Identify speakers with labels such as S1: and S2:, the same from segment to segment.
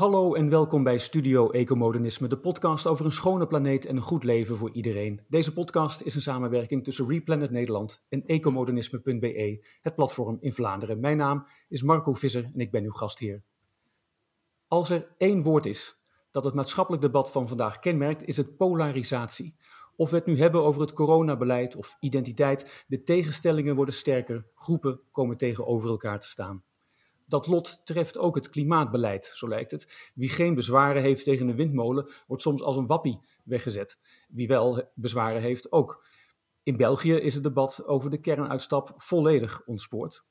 S1: Hallo en welkom bij Studio Ecomodernisme, de podcast over een schone planeet en een goed leven voor iedereen. Deze podcast is een samenwerking tussen Replanet Nederland en ecomodernisme.be, het platform in Vlaanderen. Mijn naam is Marco Visser en ik ben uw gastheer. Als er één woord is dat het maatschappelijk debat van vandaag kenmerkt, is het polarisatie. Of we het nu hebben over het coronabeleid of identiteit, de tegenstellingen worden sterker, groepen komen tegenover elkaar te staan. Dat lot treft ook het klimaatbeleid, zo lijkt het. Wie geen bezwaren heeft tegen een windmolen, wordt soms als een wappie weggezet. Wie wel bezwaren heeft, ook. In België is het debat over de kernuitstap volledig ontspoord.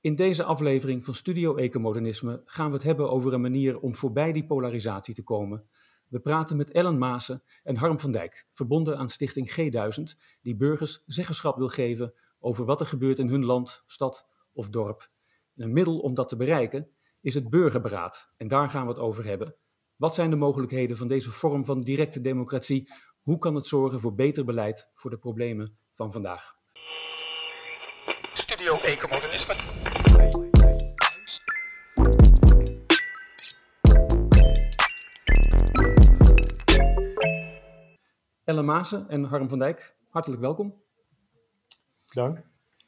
S1: In deze aflevering van Studio Ecomodernisme gaan we het hebben over een manier om voorbij die polarisatie te komen. We praten met Ellen Maassen en Harm van Dijk, verbonden aan Stichting G1000, die burgers zeggenschap wil geven over wat er gebeurt in hun land, stad of dorp. Een middel om dat te bereiken is het burgerberaad. En daar gaan we het over hebben. Wat zijn de mogelijkheden van deze vorm van directe democratie? Hoe kan het zorgen voor beter beleid voor de problemen van vandaag?
S2: Studio Ecomodernisme.
S1: Ellen Maassen en Harm van Dijk, hartelijk welkom.
S3: Dank.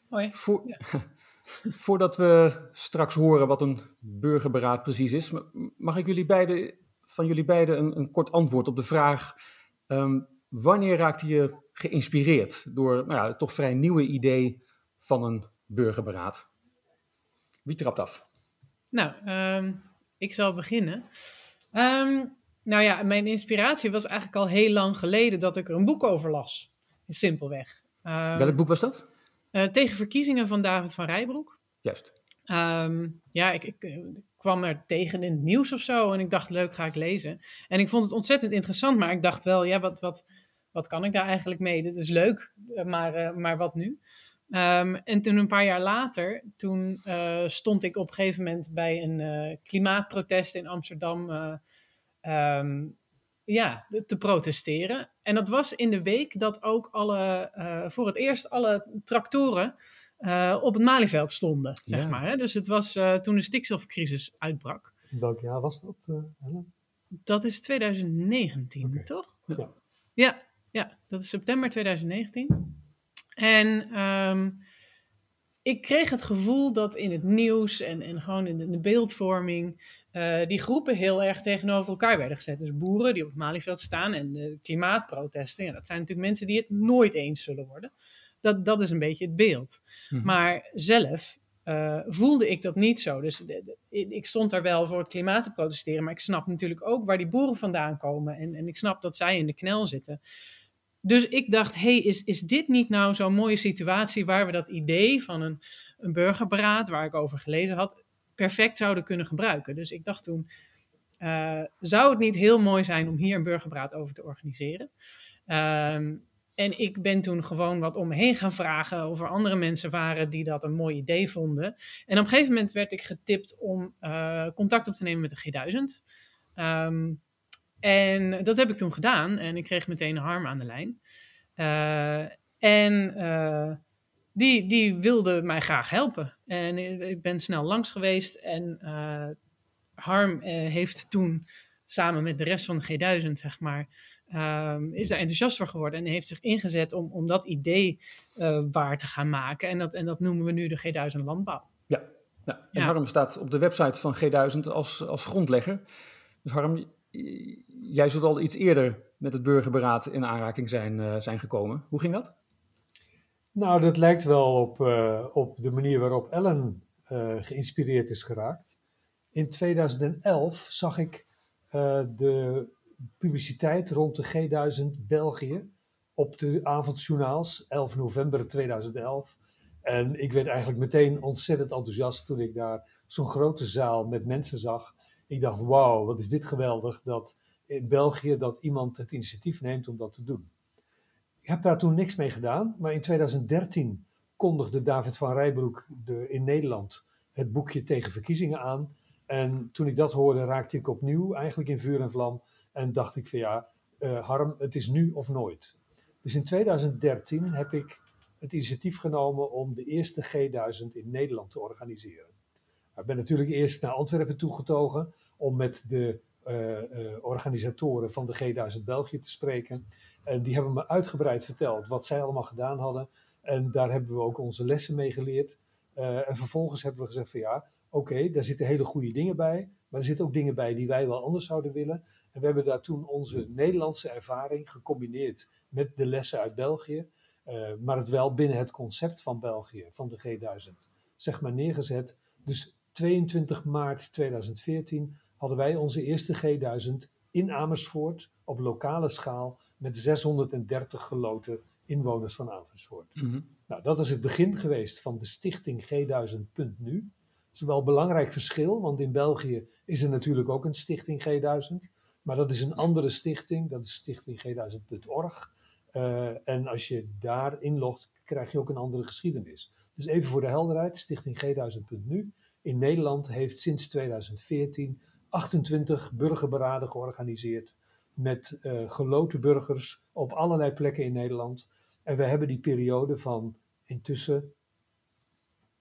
S1: Hoi. Voor, Voordat we straks horen wat een burgerberaad precies is, mag ik jullie beiden, van jullie beiden een, een kort antwoord op de vraag: ehm, wanneer raakte je geïnspireerd door nou ja, het toch vrij nieuwe idee van een burgerberaad? Wie trapt af?
S4: Nou, um, ik zal beginnen. Um, nou ja, mijn inspiratie was eigenlijk al heel lang geleden dat ik er een boek over las. Simpelweg.
S1: Welk boek was dat?
S4: Uh, tegen verkiezingen van David van Rijbroek.
S1: Juist.
S4: Um, ja, ik, ik, ik, kwam er tegen in het nieuws of zo en ik dacht, leuk, ga ik lezen. En ik vond het ontzettend interessant, maar ik dacht wel, ja, wat, wat, wat kan ik daar eigenlijk mee? Dit is leuk, eh, maar, uh, maar wat nu? Um, en toen een paar jaar later, toen uh, stond ik op een gegeven moment bij een klimaatprotest in Amsterdam. Um, ja, te protesteren. En dat was in de week dat ook alle, uh, voor het eerst alle tractoren uh, op het Malieveld stonden, zeg maar. Hè? Dus het was uh, toen de stikstofcrisis uitbrak.
S3: Welk jaar was dat, Helen?
S4: Dat is 2019,
S3: Oké.
S4: toch?
S3: Ja.
S4: ja, ja, dat is september 2019. En um, ik kreeg het gevoel dat in het nieuws en, en gewoon in de, in de beeldvorming uh, die groepen heel erg tegenover elkaar werden gezet. Dus boeren die op het Malieveld staan en de klimaatprotesten. Ja, dat zijn natuurlijk mensen die het nooit eens zullen worden. Dat, dat is een beetje het beeld.
S1: Mhm.
S4: Maar zelf uh, voelde ik dat niet zo. Dus de, de, ik stond daar wel voor het klimaat te protesteren. Maar ik snap natuurlijk ook waar die boeren vandaan komen. En, en ik snap dat zij in de knel zitten. Dus ik dacht, hey, is, is dit niet nou zo'n mooie situatie waar we dat idee van een, een burgerberaad, waar ik over gelezen had, perfect zouden kunnen gebruiken. Dus ik dacht toen, uh, zou het niet heel mooi zijn om hier een burgerberaad over te organiseren? Um, en ik ben toen gewoon wat om me heen gaan vragen of er andere mensen waren die dat een mooi idee vonden. En op een gegeven moment werd ik getipt om uh, contact op te nemen met de G1000. Um, en dat heb ik toen gedaan en ik kreeg meteen een harm aan de lijn. Uh, en die, die wilde mij graag helpen. En ik ben snel langs geweest en uh, Harm heeft toen samen met de rest van de G1000, zeg maar, um, is daar enthousiast voor geworden en heeft zich ingezet om, om dat idee uh, waar te gaan maken. En dat, en dat noemen we nu de G1000 Landbouw.
S1: Ja, ja. en
S4: Ja.
S1: Harm staat op de website van G1000 als, als grondlegger. Dus Harm, jij zult al iets eerder met het burgerberaad in aanraking zijn, zijn gekomen. Hoe ging dat?
S3: Nou, dat lijkt wel op, uh, op de manier waarop Ellen uh, geïnspireerd is geraakt. In 2011 zag ik uh, de publiciteit rond de G1000 België op de avondjournaals, 11 november 2011. En ik werd eigenlijk meteen ontzettend enthousiast toen ik daar zo'n grote zaal met mensen zag. Ik dacht, wauw, wat is dit geweldig dat in België dat iemand het initiatief neemt om dat te doen. Ik heb daar toen niks mee gedaan, maar in 2013 kondigde David van Rijbroek de, in Nederland het boekje tegen verkiezingen aan. En toen ik dat hoorde, raakte ik opnieuw eigenlijk in vuur en vlam en dacht ik van ja, uh, Harm, het is nu of nooit. Dus in 2013 heb ik het initiatief genomen om de eerste G1000 in Nederland te organiseren. Ik ben natuurlijk eerst naar Antwerpen toegetogen om met de organisatoren van de G1000 België te spreken. En die hebben me uitgebreid verteld wat zij allemaal gedaan hadden. En daar hebben we ook onze lessen mee geleerd. en vervolgens hebben we gezegd van ja, oké, daar zitten hele goede dingen bij. Maar er zitten ook dingen bij die wij wel anders zouden willen. En we hebben daar toen onze Nederlandse ervaring gecombineerd met de lessen uit België. Maar het wel binnen het concept van België, van de G1000, zeg maar neergezet. Dus 22 maart 2014 hadden wij onze eerste G1000 in Amersfoort op lokale schaal met 630 geloten inwoners van Amersfoort. Mm Nou, dat is het begin geweest van de stichting G1000.nu. Dat is wel een belangrijk verschil, want in België is er natuurlijk ook een stichting G1000. Maar dat is een andere stichting, dat is stichting G1000.org. Uh, en als je daar inlogt, krijg je ook een andere geschiedenis. Dus even voor de helderheid, stichting G1000.nu in Nederland heeft sinds 2014 28 burgerberaden georganiseerd met uh, geloten burgers op allerlei plekken in Nederland. En we hebben die periode van intussen,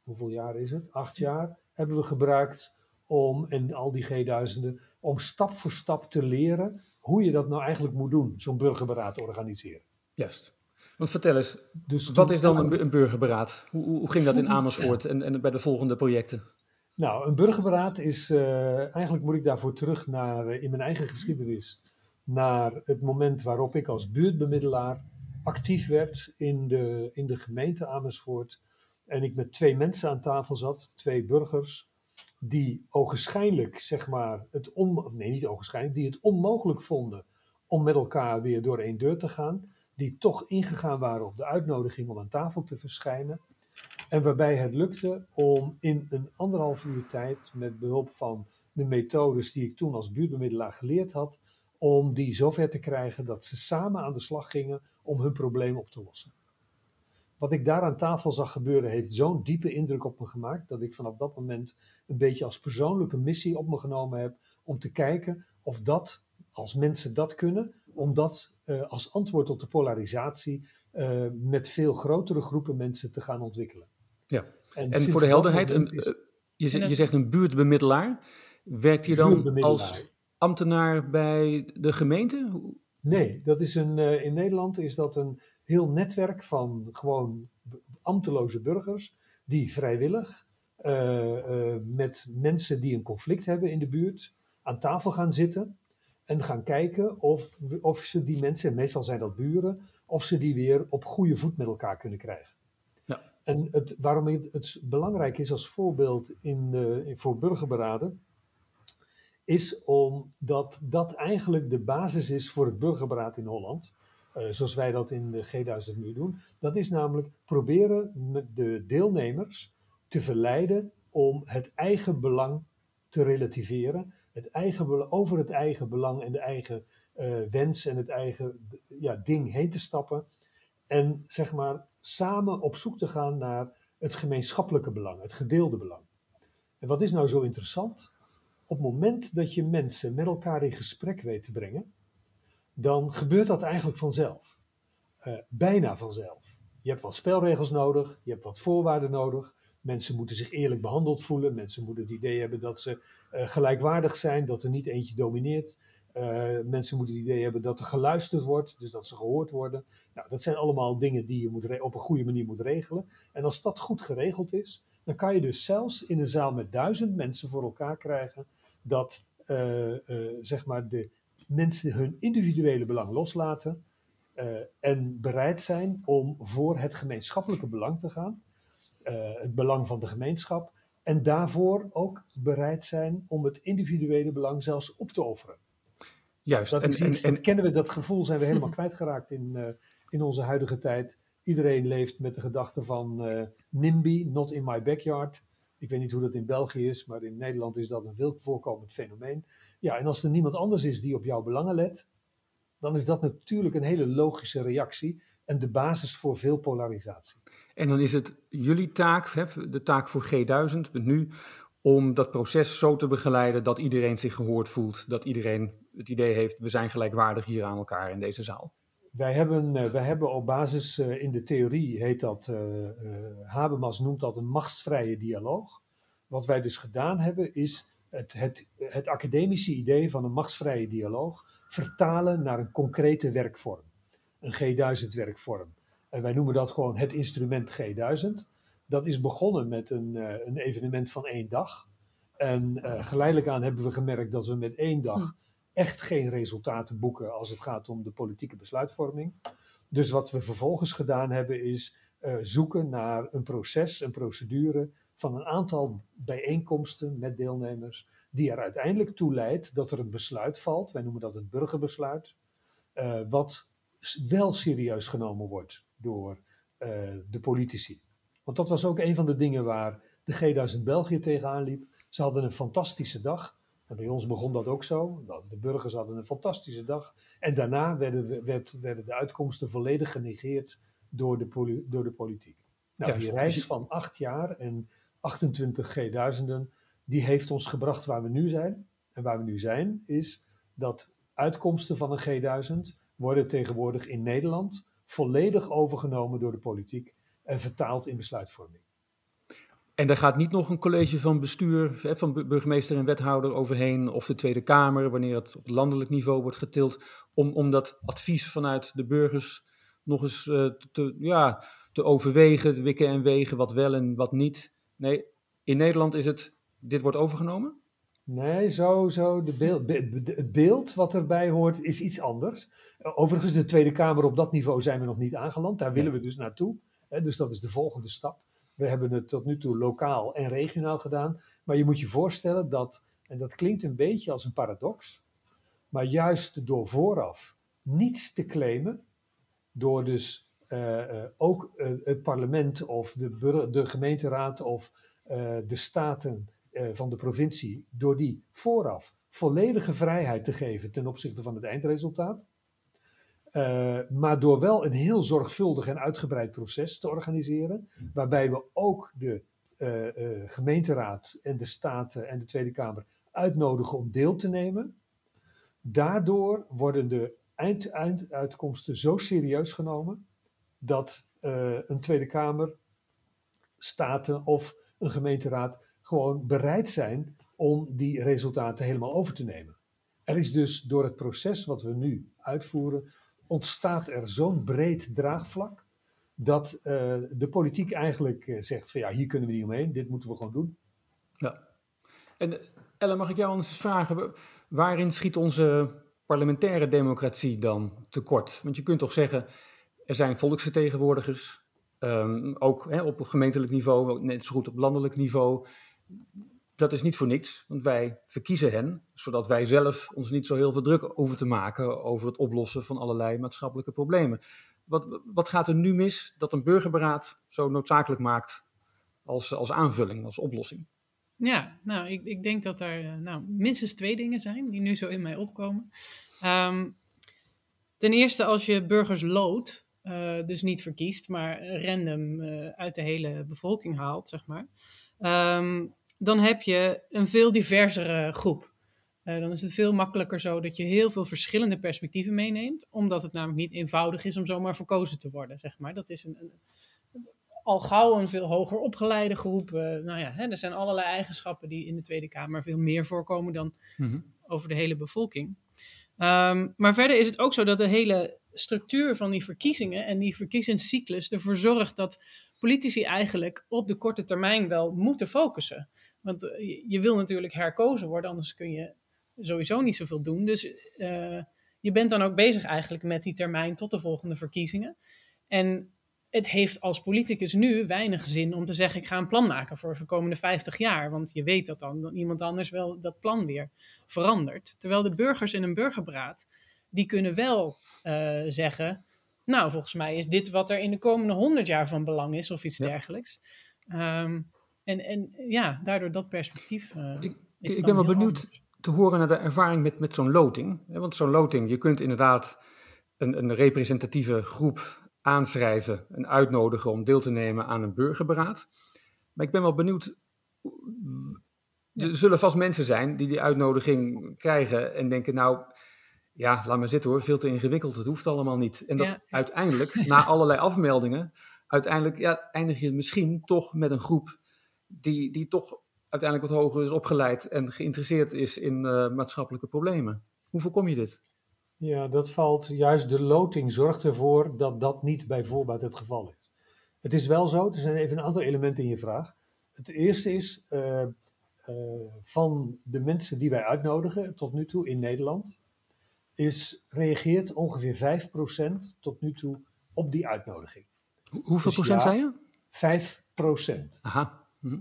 S3: hoeveel jaar is het? Acht jaar hebben we gebruikt om, en al die G-duizenden, om stap voor stap te leren hoe je dat nou eigenlijk moet doen, zo'n burgerberaad organiseren.
S1: Juist. Want vertel eens, dus wat is dan een, burgerberaad? Hoe, hoe, ging dat in Amersfoort en, en bij de volgende projecten?
S3: Nou, een burgerberaad is, uh, eigenlijk moet ik daarvoor terug naar, uh, in mijn eigen geschiedenis, naar het moment waarop ik als buurtbemiddelaar actief werd in de, in de gemeente Amersfoort. En ik met twee mensen aan tafel zat, twee burgers, die ogenschijnlijk, zeg maar, het on, nee niet ogenschijnlijk, die het onmogelijk vonden om met elkaar weer door één deur te gaan, die toch ingegaan waren op de uitnodiging om aan tafel te verschijnen. En waarbij het lukte om in een anderhalf uur tijd, met behulp van de methodes die ik toen als buurtbemiddelaar geleerd had, om die zover te krijgen dat ze samen aan de slag gingen om hun probleem op te lossen. Wat ik daar aan tafel zag gebeuren heeft zo'n diepe indruk op me gemaakt dat ik vanaf dat moment een beetje als persoonlijke missie op me genomen heb om te kijken of dat, als mensen dat kunnen, om dat uh, als antwoord op de polarisatie uh, met veel grotere groepen mensen te gaan ontwikkelen.
S1: Ja, en, en voor de helderheid, een, is, uh, je, je, zegt een buurtbemiddelaar. Werkt hij dan als ambtenaar bij de gemeente?
S3: Nee, dat is een, in Nederland is dat een heel netwerk van gewoon ambteloze burgers die vrijwillig uh, uh, met mensen die een conflict hebben in de buurt aan tafel gaan zitten en gaan kijken of, of ze die mensen, en meestal zijn dat buren, of ze die weer op goede voet met elkaar kunnen krijgen. En het, waarom het, belangrijk is als voorbeeld in, voor burgerberaden, is omdat dat eigenlijk de basis is voor het burgerberaad in Holland. Uh, zoals wij dat in de G1000 nu doen. Dat is namelijk proberen de deelnemers te verleiden om het eigen belang te relativeren. Het eigen, over het eigen belang en de eigen uh, wens en het eigen ja, ding heen te stappen. En zeg maar samen op zoek te gaan naar het gemeenschappelijke belang, het gedeelde belang. En wat is nou zo interessant? Op het moment dat je mensen met elkaar in gesprek weet te brengen, dan gebeurt dat eigenlijk vanzelf. Uh, bijna vanzelf. Je hebt wat spelregels nodig, je hebt wat voorwaarden nodig. Mensen moeten zich eerlijk behandeld voelen. Mensen moeten het idee hebben dat ze uh, gelijkwaardig zijn, dat er niet eentje domineert. Uh, mensen moeten het idee hebben dat er geluisterd wordt, dus dat ze gehoord worden. Nou, dat zijn allemaal dingen die je moet op een goede manier moet regelen. En als dat goed geregeld is, dan kan je dus zelfs in een zaal met duizend mensen voor elkaar krijgen dat uh, zeg maar de mensen hun individuele belang loslaten en bereid zijn om voor het gemeenschappelijke belang te gaan, het belang van de gemeenschap, en daarvoor ook bereid zijn om het individuele belang zelfs op te offeren. Juist. Dat, en, iets, en, dat kennen we, dat gevoel zijn we helemaal kwijtgeraakt in, uh, in onze huidige tijd. Iedereen leeft met de gedachte van NIMBY, not in my backyard. Ik weet niet hoe dat in België is, maar in Nederland is dat een veel voorkomend fenomeen. Ja, en als er niemand anders is die op jouw belangen let, dan is dat natuurlijk een hele logische reactie en de basis voor veel polarisatie.
S1: En dan is het jullie taak, de taak voor G1000 nu, om dat proces zo te begeleiden dat iedereen zich gehoord voelt, dat iedereen het idee heeft, we zijn gelijkwaardig hier aan elkaar in deze zaal.
S3: Wij hebben, uh, wij hebben op basis, uh, in de theorie heet dat, uh, Habermas noemt dat een machtsvrije dialoog. Wat wij dus gedaan hebben is het, het, het academische idee van een machtsvrije dialoog vertalen naar een concrete werkvorm. Een G1000-werkvorm. En wij noemen dat gewoon het instrument G1000. Dat is begonnen met een, uh, een evenement van één dag. En uh, geleidelijk aan hebben we gemerkt dat we met één dag hm. echt geen resultaten boeken als het gaat om de politieke besluitvorming. Dus wat we vervolgens gedaan hebben is uh, zoeken naar een proces, een procedure van een aantal bijeenkomsten met deelnemers, die er uiteindelijk toe leidt dat er een besluit valt, wij noemen dat het burgerbesluit, uh, wat wel serieus genomen wordt door uh, de politici. Want dat was ook een van de dingen waar de G1000 België tegenaan liep. Ze hadden een fantastische dag. En bij ons begon dat ook zo. De burgers hadden een fantastische dag. En daarna werden, werd, werden de uitkomsten volledig genegeerd door de, door de politiek. Nou, die reis van acht jaar en 28 G1000'en, die heeft ons gebracht waar we nu zijn. En waar we nu zijn, is dat uitkomsten van een G1000 worden tegenwoordig in Nederland volledig overgenomen door de politiek en vertaald in besluitvorming.
S1: En daar gaat niet nog een college van bestuur, van burgemeester en wethouder overheen, of de Tweede Kamer, wanneer het op landelijk niveau wordt getild, om, om dat advies vanuit de burgers nog eens uh, te, ja, te overwegen, wikken en wegen, wat wel en wat niet. Nee, in Nederland is het, dit wordt overgenomen?
S3: Nee, zo, zo de beeld, het beeld wat erbij hoort is iets anders. Overigens, de Tweede Kamer op dat niveau zijn we nog niet aangeland. Daar willen we dus naartoe. Dus dat is de volgende stap. We hebben het tot nu toe lokaal en regionaal gedaan. Maar je moet je voorstellen dat, en dat klinkt een beetje als een paradox, maar juist door vooraf niets te claimen, door dus uh, uh, ook uh, het parlement of de, de gemeenteraad of de staten van de provincie, door die vooraf volledige vrijheid te geven ten opzichte van het eindresultaat, uh, maar door wel een heel zorgvuldig en uitgebreid proces te organiseren, waarbij we ook de uh, uh, gemeenteraad en de Staten en de Tweede Kamer uitnodigen om deel te nemen. Daardoor worden de eind, einduitkomsten zo serieus genomen dat een Tweede Kamer, Staten of een gemeenteraad gewoon bereid zijn om die resultaten helemaal over te nemen. Er is dus door het proces wat we nu uitvoeren ontstaat er zo'n breed draagvlak dat uh, de politiek eigenlijk uh, zegt van ja, hier kunnen we niet omheen, dit moeten we gewoon doen.
S1: Ja. En uh, Ellen, mag ik jou anders vragen, waarin schiet onze parlementaire democratie dan tekort? Want je kunt toch zeggen, er zijn volksvertegenwoordigers, um, ook hè, op gemeentelijk niveau, net zo goed op landelijk niveau dat is niet voor niks, want wij verkiezen hen, zodat wij zelf ons niet zo heel veel druk hoeven te maken over het oplossen van allerlei maatschappelijke problemen. Wat, wat gaat er nu mis dat een burgerberaad zo noodzakelijk maakt als, als aanvulling, als oplossing?
S4: Ja, nou, ik, ik denk dat er eh, nou, minstens twee dingen zijn die nu zo in mij opkomen. Um, ten eerste, als je burgers loodt, uh, dus niet verkiest, maar random uh, uit de hele bevolking haalt, zeg maar. Um, dan heb je een veel diversere groep. Uh, dan is het veel makkelijker zo dat je heel veel verschillende perspectieven meeneemt, omdat het namelijk niet eenvoudig is om zomaar verkozen te worden, zeg maar. Dat is een, een al gauw een veel hoger opgeleide groep. Uh, nou ja, hè, er zijn allerlei eigenschappen die in de Tweede Kamer veel meer voorkomen dan mm-hmm. over de hele bevolking. Um, maar verder is het ook zo dat de hele structuur van die verkiezingen en die verkiezingscyclus ervoor zorgt dat politici eigenlijk op de korte termijn wel moeten focussen. Want eh, je wil natuurlijk herkozen worden, anders kun je sowieso niet zoveel doen. Dus uh, je bent dan ook bezig eigenlijk met die termijn tot de volgende verkiezingen. En het heeft als politicus nu weinig zin om te zeggen: ik ga een plan maken voor de komende 50 jaar. Want je weet dat dan dat iemand anders wel dat plan weer verandert. Terwijl de burgers in een burgerberaad, die kunnen wel uh, zeggen: Nou, volgens mij is dit wat er in de komende 100 jaar van belang is, of iets ja. dergelijks. Um, en, en ja, daardoor dat perspectief. Uh,
S1: ik, ik ben wel benieuwd anders. te horen naar de ervaring met, met zo'n loting. Want zo'n loting, je kunt inderdaad een, een representatieve groep aanschrijven en uitnodigen om deel te nemen aan een burgerberaad. Maar ik ben wel benieuwd. Er zullen vast mensen zijn die die uitnodiging krijgen en denken: Nou, ja, laat maar zitten hoor, veel te ingewikkeld, het hoeft allemaal niet. En dat ja. uiteindelijk, na allerlei afmeldingen, uiteindelijk ja, eindig je misschien toch met een groep die, die toch uiteindelijk wat hoger is opgeleid en geïnteresseerd is in maatschappelijke problemen. Hoe voorkom je dit?
S3: Ja, dat valt juist de loting zorgt ervoor dat dat niet bij voorbaat het geval is. Het is wel zo, er zijn even een aantal elementen in je vraag. Het eerste is, uh, uh, van de mensen die wij uitnodigen tot nu toe in Nederland, is, reageert ongeveer 5% tot nu toe op die uitnodiging.
S1: Hoeveel dus procent ja, zei je?
S3: 5 procent.
S1: Aha.
S3: Hm.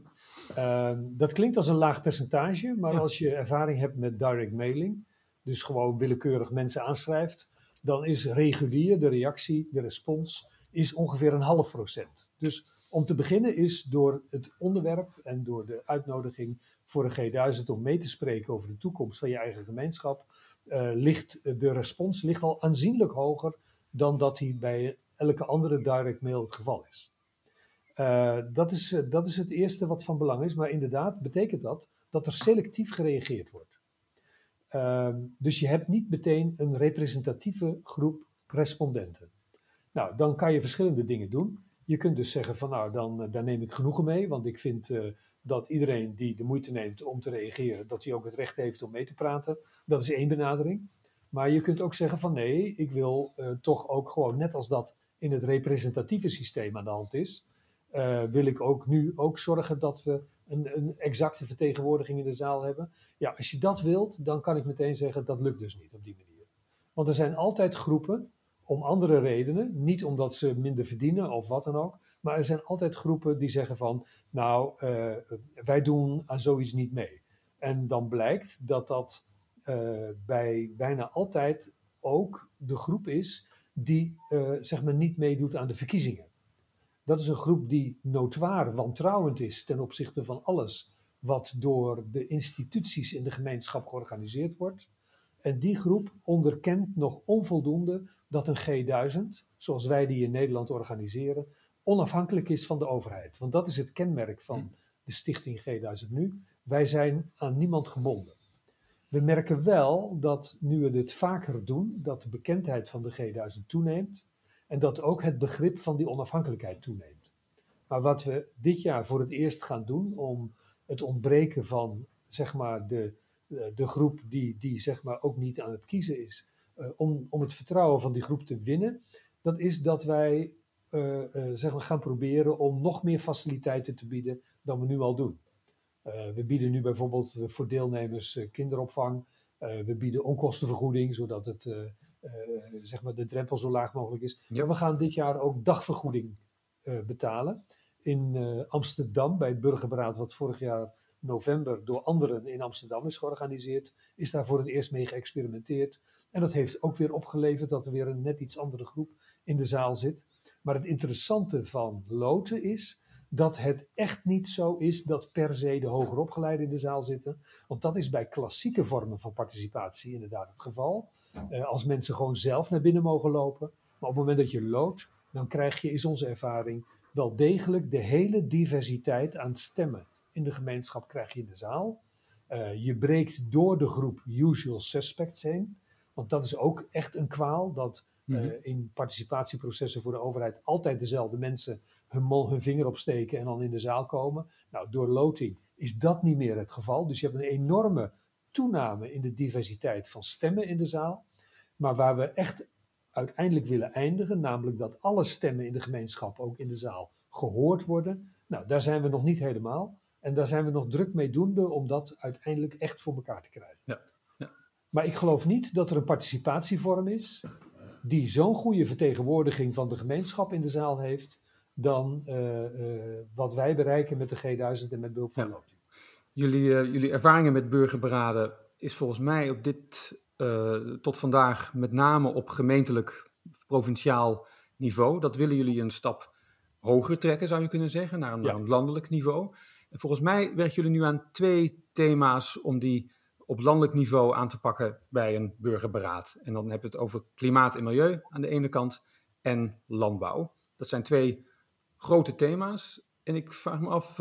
S3: Uh, dat klinkt als een laag percentage, maar ja. als je ervaring hebt met direct mailing, dus gewoon willekeurig mensen aanschrijft, dan is regulier de reactie, de respons, is ongeveer een half procent. Dus om te beginnen is door het onderwerp en door de uitnodiging voor een G1000 om mee te spreken over de toekomst van je eigen gemeenschap, uh, ligt de respons ligt al aanzienlijk hoger dan dat die bij elke andere direct mail het geval is. Uh, dat, is uh, dat is het eerste wat van belang is, maar inderdaad betekent dat dat er selectief gereageerd wordt. Uh, dus je hebt niet meteen een representatieve groep respondenten. Nou, dan kan je verschillende dingen doen. Je kunt dus zeggen van nou, dan, uh, daar neem ik genoegen mee, want ik vind dat iedereen die de moeite neemt om te reageren, dat hij ook het recht heeft om mee te praten. Dat is één benadering. Maar je kunt ook zeggen van nee, ik wil toch ook gewoon, net als dat in het representatieve systeem aan de hand is, wil ik ook nu ook zorgen dat we een, een, exacte vertegenwoordiging in de zaal hebben. Ja, als je dat wilt, dan kan ik meteen zeggen dat lukt dus niet op die manier. Want er zijn altijd groepen om andere redenen, niet omdat ze minder verdienen of wat dan ook, maar er zijn altijd groepen die zeggen van, nou, uh, wij doen aan zoiets niet mee. En dan blijkt dat dat uh, bij bijna altijd ook de groep is die zeg maar niet meedoet aan de verkiezingen. Dat is een groep die notoir wantrouwend is ten opzichte van alles wat door de instituties in de gemeenschap georganiseerd wordt. En die groep onderkent nog onvoldoende dat een G1000, zoals wij die in Nederland organiseren, onafhankelijk is van de overheid. Want dat is het kenmerk van de stichting G1000 nu. Wij zijn aan niemand gebonden. We merken wel dat nu we dit vaker doen, dat de bekendheid van de G1000 toeneemt en dat ook het begrip van die onafhankelijkheid toeneemt. Maar wat we dit jaar voor het eerst gaan doen om het ontbreken van zeg maar, de, de groep die, die zeg maar, ook niet aan het kiezen is, uh, om, om het vertrouwen van die groep te winnen, dat is dat wij uh, zeg maar gaan proberen om nog meer faciliteiten te bieden dan we nu al doen. we bieden nu bijvoorbeeld voor deelnemers kinderopvang, we bieden onkostenvergoeding, zodat het, zeg maar de drempel zo laag mogelijk is. Ja. We gaan dit jaar ook dagvergoeding betalen. In Amsterdam, bij het burgerberaad, wat vorig jaar november door anderen in Amsterdam is georganiseerd, is daar voor het eerst mee geëxperimenteerd. En dat heeft ook weer opgeleverd dat er weer een net iets andere groep in de zaal zit. Maar het interessante van loten is dat het echt niet zo is dat per se de hoger opgeleiden in de zaal zitten. Want dat is bij klassieke vormen van participatie inderdaad het geval. Uh, als mensen gewoon zelf naar binnen mogen lopen. Maar op het moment dat je loodt, dan krijg je, is onze ervaring, wel degelijk de hele diversiteit aan stemmen in de gemeenschap krijg je in de zaal. Uh, je breekt door de groep usual suspects heen. Want dat is ook echt een kwaal, dat mm -hmm. uh, in participatieprocessen voor de overheid altijd dezelfde mensen hun, hun vinger opsteken en dan in de zaal komen. Nou, door loting is dat niet meer het geval. Dus je hebt een enorme toename in de diversiteit van stemmen in de zaal. Maar waar we echt uiteindelijk willen eindigen, namelijk dat alle stemmen in de gemeenschap, ook in de zaal, gehoord worden. Nou, daar zijn we nog niet helemaal. En daar zijn we nog druk mee doende om dat uiteindelijk echt voor elkaar te krijgen.
S1: Ja. ja.
S3: Maar ik geloof niet dat er een participatievorm is die zo'n goede vertegenwoordiging van de gemeenschap in de zaal heeft dan uh, uh, wat wij bereiken met de G1000 en met behulp van ja.
S1: Jullie, uh, jullie ervaringen met burgerberaden is volgens mij op dit tot vandaag met name op gemeentelijk, provinciaal niveau. Dat willen jullie een stap hoger trekken, zou je kunnen zeggen, naar een, ja. naar een landelijk niveau. En volgens mij werken jullie nu aan twee thema's om die op landelijk niveau aan te pakken bij een burgerberaad. En dan hebben we het over klimaat en milieu aan de ene kant en landbouw. Dat zijn twee grote thema's. En ik vraag me af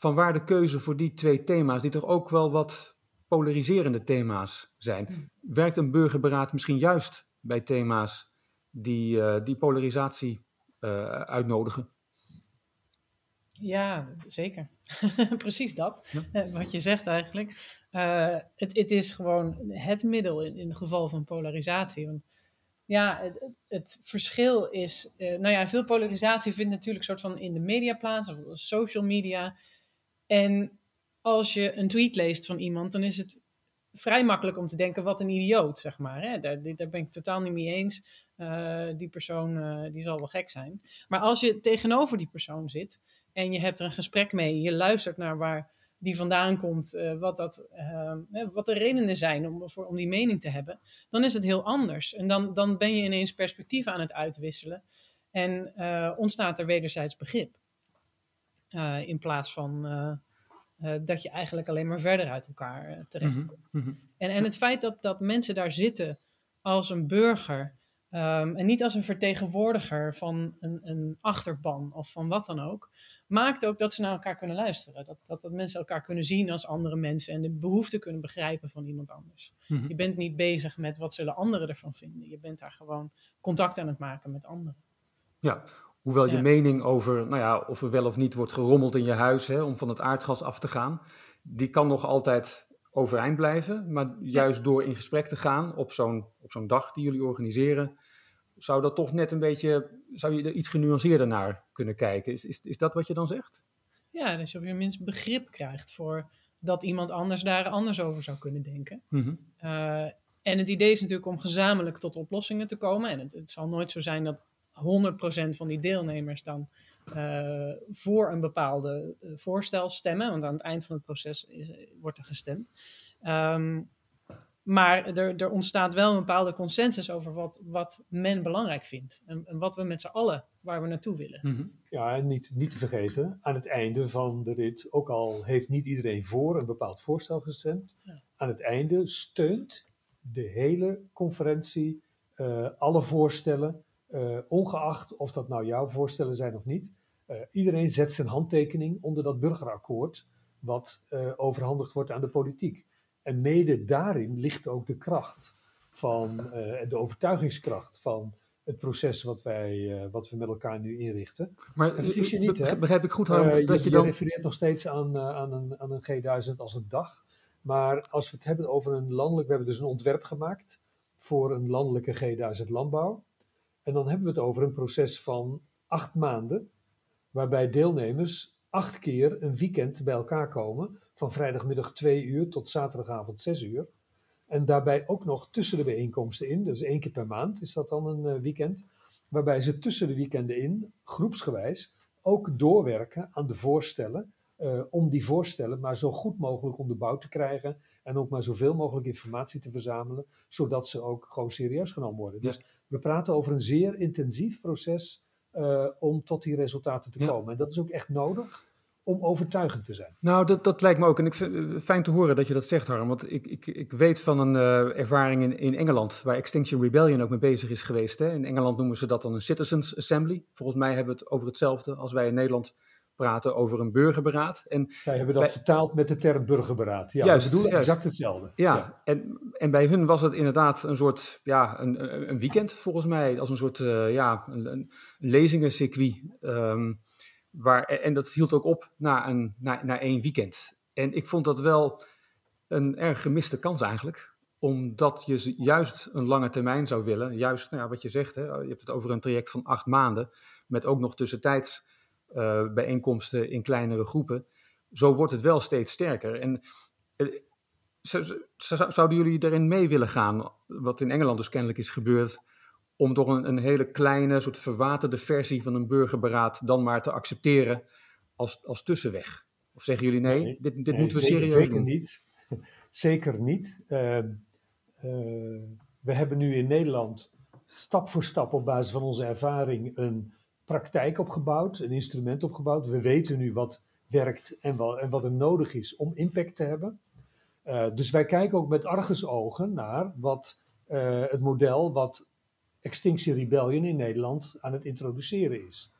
S1: van waar de keuze voor die twee thema's, die toch ook wel wat polariserende thema's zijn. Hmm. Werkt een burgerberaad misschien juist bij thema's die, uh, die polarisatie uh, uitnodigen?
S4: Ja, zeker. Precies dat, eh, wat je zegt eigenlijk. Uh, het, het, is gewoon het middel in, in het geval van polarisatie. Want ja, het, het verschil is, uh, nou ja, veel polarisatie vindt natuurlijk soort van in de media plaats, of social media. En als je een tweet leest van iemand, dan is het vrij makkelijk om te denken, wat een idioot, zeg maar. Hè? Daar, daar ben ik totaal niet mee eens. Uh, die persoon, uh, die zal wel gek zijn. Maar als je tegenover die persoon zit en je hebt er een gesprek mee, je luistert naar waar die vandaan komt, uh, wat, dat, wat de redenen zijn om, voor, om die mening te hebben, dan is het heel anders. En dan, dan ben je ineens perspectieven aan het uitwisselen en ontstaat er wederzijds begrip. In plaats van uh, dat je eigenlijk alleen maar verder uit elkaar terechtkomt. Mm -hmm. en, en het feit dat, dat mensen daar zitten als een burger um, en niet als een vertegenwoordiger van een, een, achterban of van wat dan ook, maakt ook dat ze naar elkaar kunnen luisteren. Dat, dat, dat mensen elkaar kunnen zien als andere mensen en de behoeften kunnen begrijpen van iemand anders. Mm -hmm. Je bent niet bezig met wat zullen anderen ervan vinden. Je bent daar gewoon contact aan het maken met anderen.
S1: Ja, Hoewel je ja. mening over nou ja, of er wel of niet wordt gerommeld in je huis hè, om van het aardgas af te gaan, die kan nog altijd overeind blijven. Maar juist door in gesprek te gaan op zo'n, op zo'n dag die jullie organiseren, zou dat toch net een beetje, zou je er iets genuanceerder naar kunnen kijken. Is, is, is dat wat je dan zegt?
S4: Ja, dat je op je minst begrip krijgt voor dat iemand anders daar anders over zou kunnen denken. Mm -hmm. uh, en het idee is natuurlijk om gezamenlijk tot oplossingen te komen. En het, het zal nooit zo zijn dat 100% van die deelnemers dan uh, voor een bepaalde uh, voorstel stemmen. Want aan het eind van het proces is, wordt er gestemd. Um, maar er, er, ontstaat wel een bepaalde consensus over wat, wat men belangrijk vindt. En, en wat we met z'n allen, waar we naartoe willen.
S3: Mm -hmm. Ja, en niet, niet te vergeten, aan het einde van de rit, ook al heeft niet iedereen voor een bepaald voorstel gestemd, ja. aan het einde steunt de hele conferentie uh, alle voorstellen uh, ongeacht of dat nou jouw voorstellen zijn of niet, uh, iedereen zet zijn handtekening onder dat burgerakkoord wat uh, overhandigd wordt aan de politiek. En mede daarin ligt ook de kracht van, de overtuigingskracht van het proces wat, wij, wat we met elkaar nu inrichten.
S1: Maar vergis je niet, hè? begrijp ik goed, Harm, dat
S3: je,
S1: je dan...
S3: Je refereert nog steeds aan, aan, een, aan een G1000 als een dag. Maar als we het hebben over een landelijk... We hebben dus een ontwerp gemaakt voor een landelijke G1000 landbouw. En dan hebben we het over een proces van acht maanden, waarbij deelnemers acht keer een weekend bij elkaar komen, van vrijdagmiddag 2 uur tot zaterdagavond 6 uur. En daarbij ook nog tussen de bijeenkomsten in, dus één keer per maand is dat dan een uh, weekend, waarbij ze tussen de weekenden in, groepsgewijs, ook doorwerken aan de voorstellen, uh, om die voorstellen maar zo goed mogelijk onderbouwd te krijgen en ook maar zoveel mogelijk informatie te verzamelen, zodat ze ook gewoon serieus genomen worden. Dus we praten over een zeer intensief proces uh, om tot die resultaten te ja. komen. En dat is ook echt nodig om overtuigend te zijn.
S1: Nou, dat, dat lijkt me ook. En ik vind het fijn te horen dat je dat zegt, Harm. Want ik, ik, ik weet van een uh, ervaring in, in Engeland, waar Extinction Rebellion ook mee bezig is geweest. Hè. In Engeland noemen ze dat dan een Citizens Assembly. Volgens mij hebben we het over hetzelfde als wij in Nederland praten over een burgerberaad. En
S3: Wij hebben dat bij, vertaald met de term burgerberaad. Ja,
S1: juist,
S3: bedoelen
S1: juist.
S3: exact hetzelfde.
S1: Ja, ja, En, en bij hun was het inderdaad een soort, ja, een, een weekend volgens mij, als een soort, uh, ja, een, een lezingencircuit. Um, waar, en dat hield ook op na, een, na, na één weekend. En ik vond dat wel een erg gemiste kans eigenlijk omdat je juist een lange termijn zou willen. Juist nou ja, wat je zegt, hè, je hebt het over een traject van acht maanden. Met ook nog tussentijds bijeenkomsten in kleinere groepen. Zo wordt het wel steeds sterker. En uh, zouden jullie erin mee willen gaan, wat in Engeland dus kennelijk is gebeurd, om toch een, een hele kleine, soort verwaterde versie van een burgerberaad dan maar te accepteren als, als tussenweg? Of zeggen jullie nee, nee dit, dit nee, moeten we
S3: zeker,
S1: serieus
S3: zeker
S1: doen?
S3: Niet. Zeker niet. Uh, we hebben nu in Nederland stap voor stap op basis van onze ervaring een praktijk opgebouwd, een instrument opgebouwd. We weten nu wat werkt en, wel, en wat er nodig is om impact te hebben. Uh, dus wij kijken ook met argusogen naar wat uh, het model wat Extinction Rebellion in Nederland aan het introduceren is.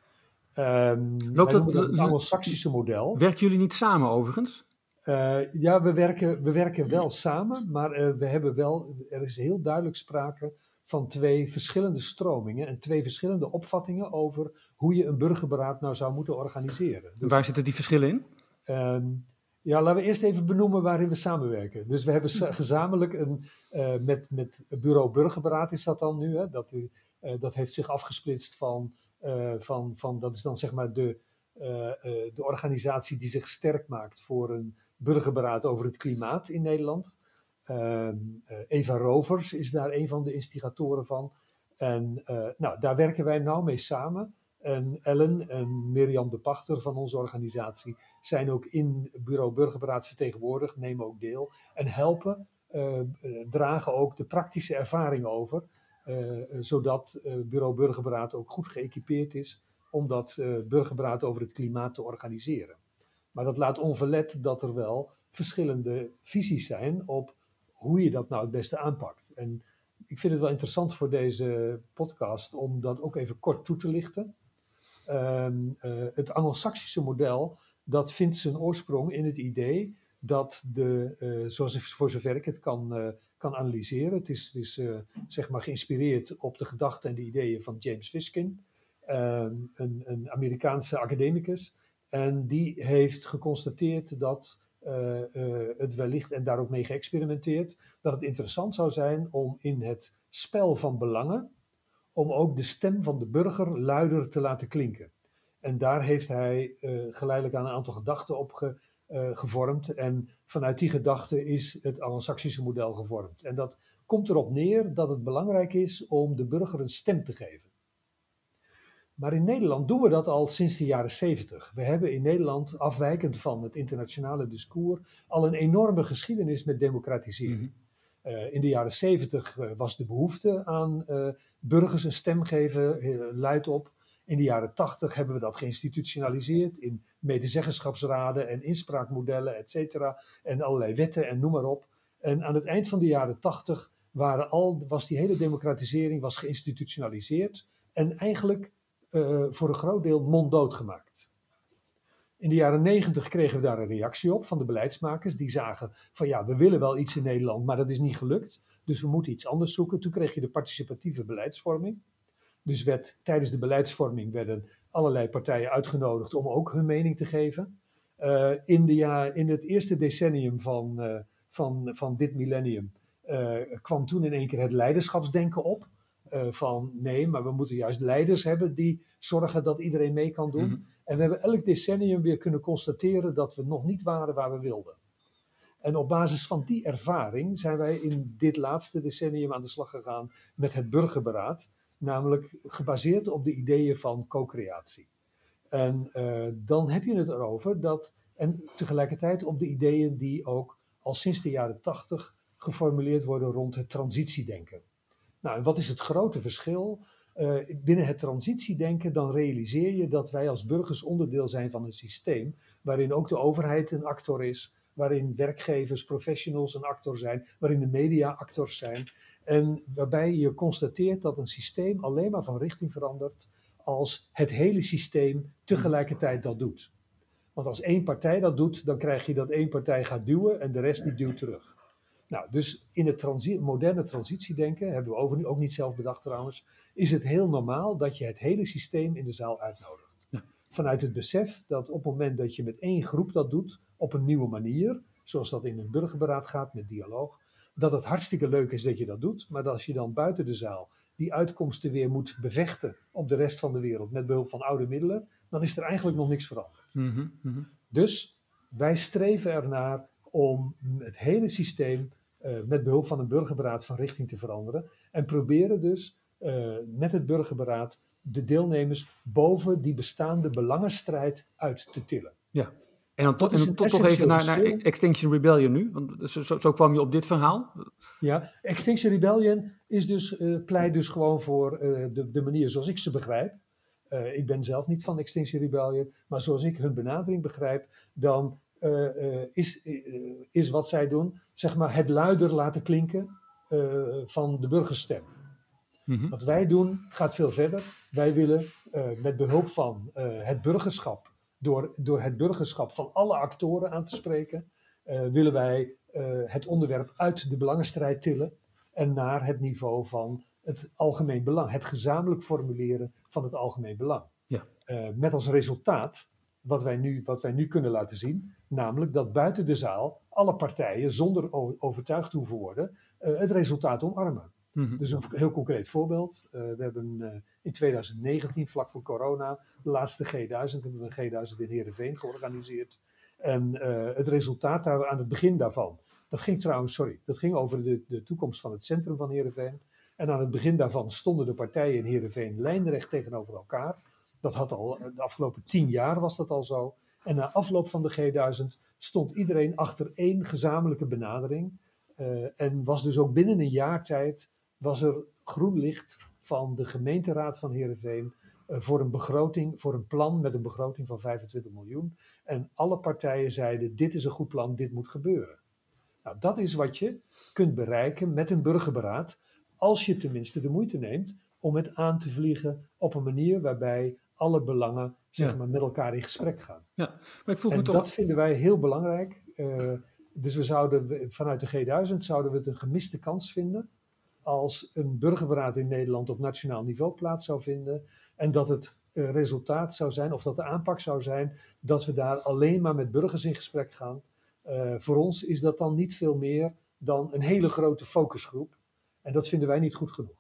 S3: Um,
S1: Loopt dat,
S3: het Anglo-Saxische model.
S1: Werken jullie niet samen overigens?
S3: Uh, ja, we werken, we werken wel samen, maar we hebben wel, er is heel duidelijk sprake van twee verschillende stromingen en twee verschillende opvattingen over hoe je een burgerberaad nou zou moeten organiseren.
S1: Dus, Waar zitten die verschillen in?
S3: Ehm, ja, laten we eerst even benoemen waarin we samenwerken. Dus we hebben gezamenlijk een, uh, met, met Bureau Burgerberaad is dat dan nu. Hè? Dat, uh, dat heeft zich afgesplitst van, uh, van, van, dat is dan zeg maar de, de organisatie die zich sterk maakt voor een burgerberaad over het klimaat in Nederland. Ehm, Eva Rovers is daar een van de instigatoren van. En nou, daar werken wij nou mee samen. En Ellen en Mirjam de Pachter van onze organisatie zijn ook in Bureau Burgerberaad vertegenwoordigd, nemen ook deel en helpen, uh, dragen ook de praktische ervaring over, zodat Bureau Burgerberaad ook goed geëquipeerd is om dat burgerberaad over het klimaat te organiseren. Maar dat laat onverlet dat er wel verschillende visies zijn op hoe je dat nou het beste aanpakt. En ik vind het wel interessant voor deze podcast om dat ook even kort toe te lichten. Um, uh, het Anglo-Saxische model, dat vindt zijn oorsprong in het idee dat de, uh, zoals voor zover ik het kan, uh, kan analyseren, het is, het zeg maar geïnspireerd op de gedachten en de ideeën van James Fiskin, um, een, een, Amerikaanse academicus. En die heeft geconstateerd dat het wellicht, en daar ook mee geëxperimenteerd, dat het interessant zou zijn om in het spel van belangen, om ook de stem van de burger luider te laten klinken. En daar heeft hij uh, geleidelijk aan een aantal gedachten op ge, gevormd. En vanuit die gedachten is het Anglo-Saxische model gevormd. En dat komt erop neer dat het belangrijk is om de burger een stem te geven. Maar in Nederland doen we dat al sinds de jaren 70. We hebben in Nederland, afwijkend van het internationale discours, al een enorme geschiedenis met democratisering. Mm -hmm. Uh, in de jaren 70 uh, was de behoefte aan uh, burgers een stem geven, luid op. In de jaren 80 hebben we dat geïnstitutionaliseerd in medezeggenschapsraden en inspraakmodellen, et cetera. En allerlei wetten en noem maar op. En aan het eind van de jaren 80 waren al, was die hele democratisering was geïnstitutionaliseerd en eigenlijk voor een groot deel monddood gemaakt. In de jaren negentig kregen we daar een reactie op van de beleidsmakers. Die zagen van ja, we willen wel iets in Nederland, maar dat is niet gelukt. Dus we moeten iets anders zoeken. Toen kreeg je de participatieve beleidsvorming. Dus werd, tijdens de beleidsvorming werden allerlei partijen uitgenodigd om ook hun mening te geven. Uh, in, de ja, in het eerste decennium van, uh, van, van dit millennium kwam toen in één keer het leiderschapsdenken op. van nee, maar we moeten juist leiders hebben die zorgen dat iedereen mee kan doen. Mm-hmm. En we hebben elk decennium weer kunnen constateren dat we nog niet waren waar we wilden. En op basis van die ervaring zijn wij in dit laatste decennium aan de slag gegaan met het burgerberaad, namelijk gebaseerd op de ideeën van co-creatie. En uh, dan heb je het erover dat, en tegelijkertijd op de ideeën die ook al sinds de jaren tachtig geformuleerd worden rond het transitiedenken. Nou, en wat is het grote verschil? Uh, binnen het transitiedenken dan realiseer je dat wij als burgers onderdeel zijn van een systeem waarin ook de overheid een actor is, waarin werkgevers, professionals een actor zijn, waarin de media actors zijn. En waarbij je constateert dat een systeem alleen maar van richting verandert als het hele systeem tegelijkertijd dat doet. Want als één partij dat doet, dan krijg je dat één partij gaat duwen en de rest die duwt terug. Nou, dus in het transi moderne transitiedenken, hebben we over, ook niet zelf bedacht trouwens, is het heel normaal dat je het hele systeem in de zaal uitnodigt. Ja. Vanuit het besef dat op het moment dat je met één groep dat doet, op een nieuwe manier, zoals dat in een burgerberaad gaat met dialoog, dat het hartstikke leuk is dat je dat doet, maar dat als je dan buiten de zaal die uitkomsten weer moet bevechten op de rest van de wereld met behulp van oude middelen, dan is er eigenlijk nog niks veranderd. Mm -hmm, mm -hmm. Dus wij streven ernaar om het hele systeem met behulp van een burgerberaad van richting te veranderen. En proberen dus uh, met het burgerberaad de deelnemers boven die bestaande belangenstrijd uit te tillen.
S1: Ja, en dan, tot, en toch even naar, naar, Extinction Rebellion nu, want zo, zo, kwam je op dit verhaal.
S3: Ja, Extinction Rebellion is dus, uh, pleit dus gewoon voor de, de manier zoals ik ze begrijp. ik ben zelf niet van Extinction Rebellion, maar zoals ik hun benadering begrijp, dan is, uh, is wat zij doen, zeg maar het luider laten klinken van de burgerstem. Mm-hmm. Wat wij doen gaat veel verder. Wij willen met behulp van het burgerschap, door, door het burgerschap van alle actoren aan te spreken, willen wij het onderwerp uit de belangenstrijd tillen en naar het niveau van het algemeen belang, het gezamenlijk formuleren van het algemeen belang. Ja. met als resultaat wat wij nu, wat wij nu kunnen laten zien. Namelijk dat buiten de zaal alle partijen zonder overtuigd hoeven worden uh, het resultaat omarmen. Mhm. Dus een heel concreet voorbeeld. Uh, we hebben uh, in 2019, vlak voor corona, de laatste G1000, hebben we een G1000 in Heerenveen georganiseerd. En het resultaat daar, aan het begin daarvan, dat ging trouwens, sorry, dat ging over de, de toekomst van het centrum van Heerenveen. En aan het begin daarvan stonden de partijen in Heerenveen lijnrecht tegenover elkaar. Dat had al, de afgelopen tien jaar was dat al zo. En na afloop van de G1000 stond iedereen achter één gezamenlijke benadering. Uh, en was dus ook binnen een jaar tijd was er groen licht van de gemeenteraad van Heerenveen uh, voor een begroting, voor een plan met een begroting van 25 miljoen. En alle partijen zeiden, dit is een goed plan, dit moet gebeuren. Nou, dat is wat je kunt bereiken met een burgerberaad, als je tenminste de moeite neemt om het aan te vliegen op een manier waarbij alle belangen zeg maar, met elkaar in gesprek gaan.
S1: Ja, maar ik vroeg
S3: en
S1: me toch...
S3: dat vinden wij heel belangrijk. Uh, dus we zouden vanuit de G1000 zouden we het een gemiste kans vinden als een burgerberaad in Nederland op nationaal niveau plaats zou vinden en dat het uh, resultaat zou zijn, of dat de aanpak zou zijn, dat we daar alleen maar met burgers in gesprek gaan. Uh, voor ons is dat dan niet veel meer dan een hele grote focusgroep. En dat vinden wij niet goed genoeg.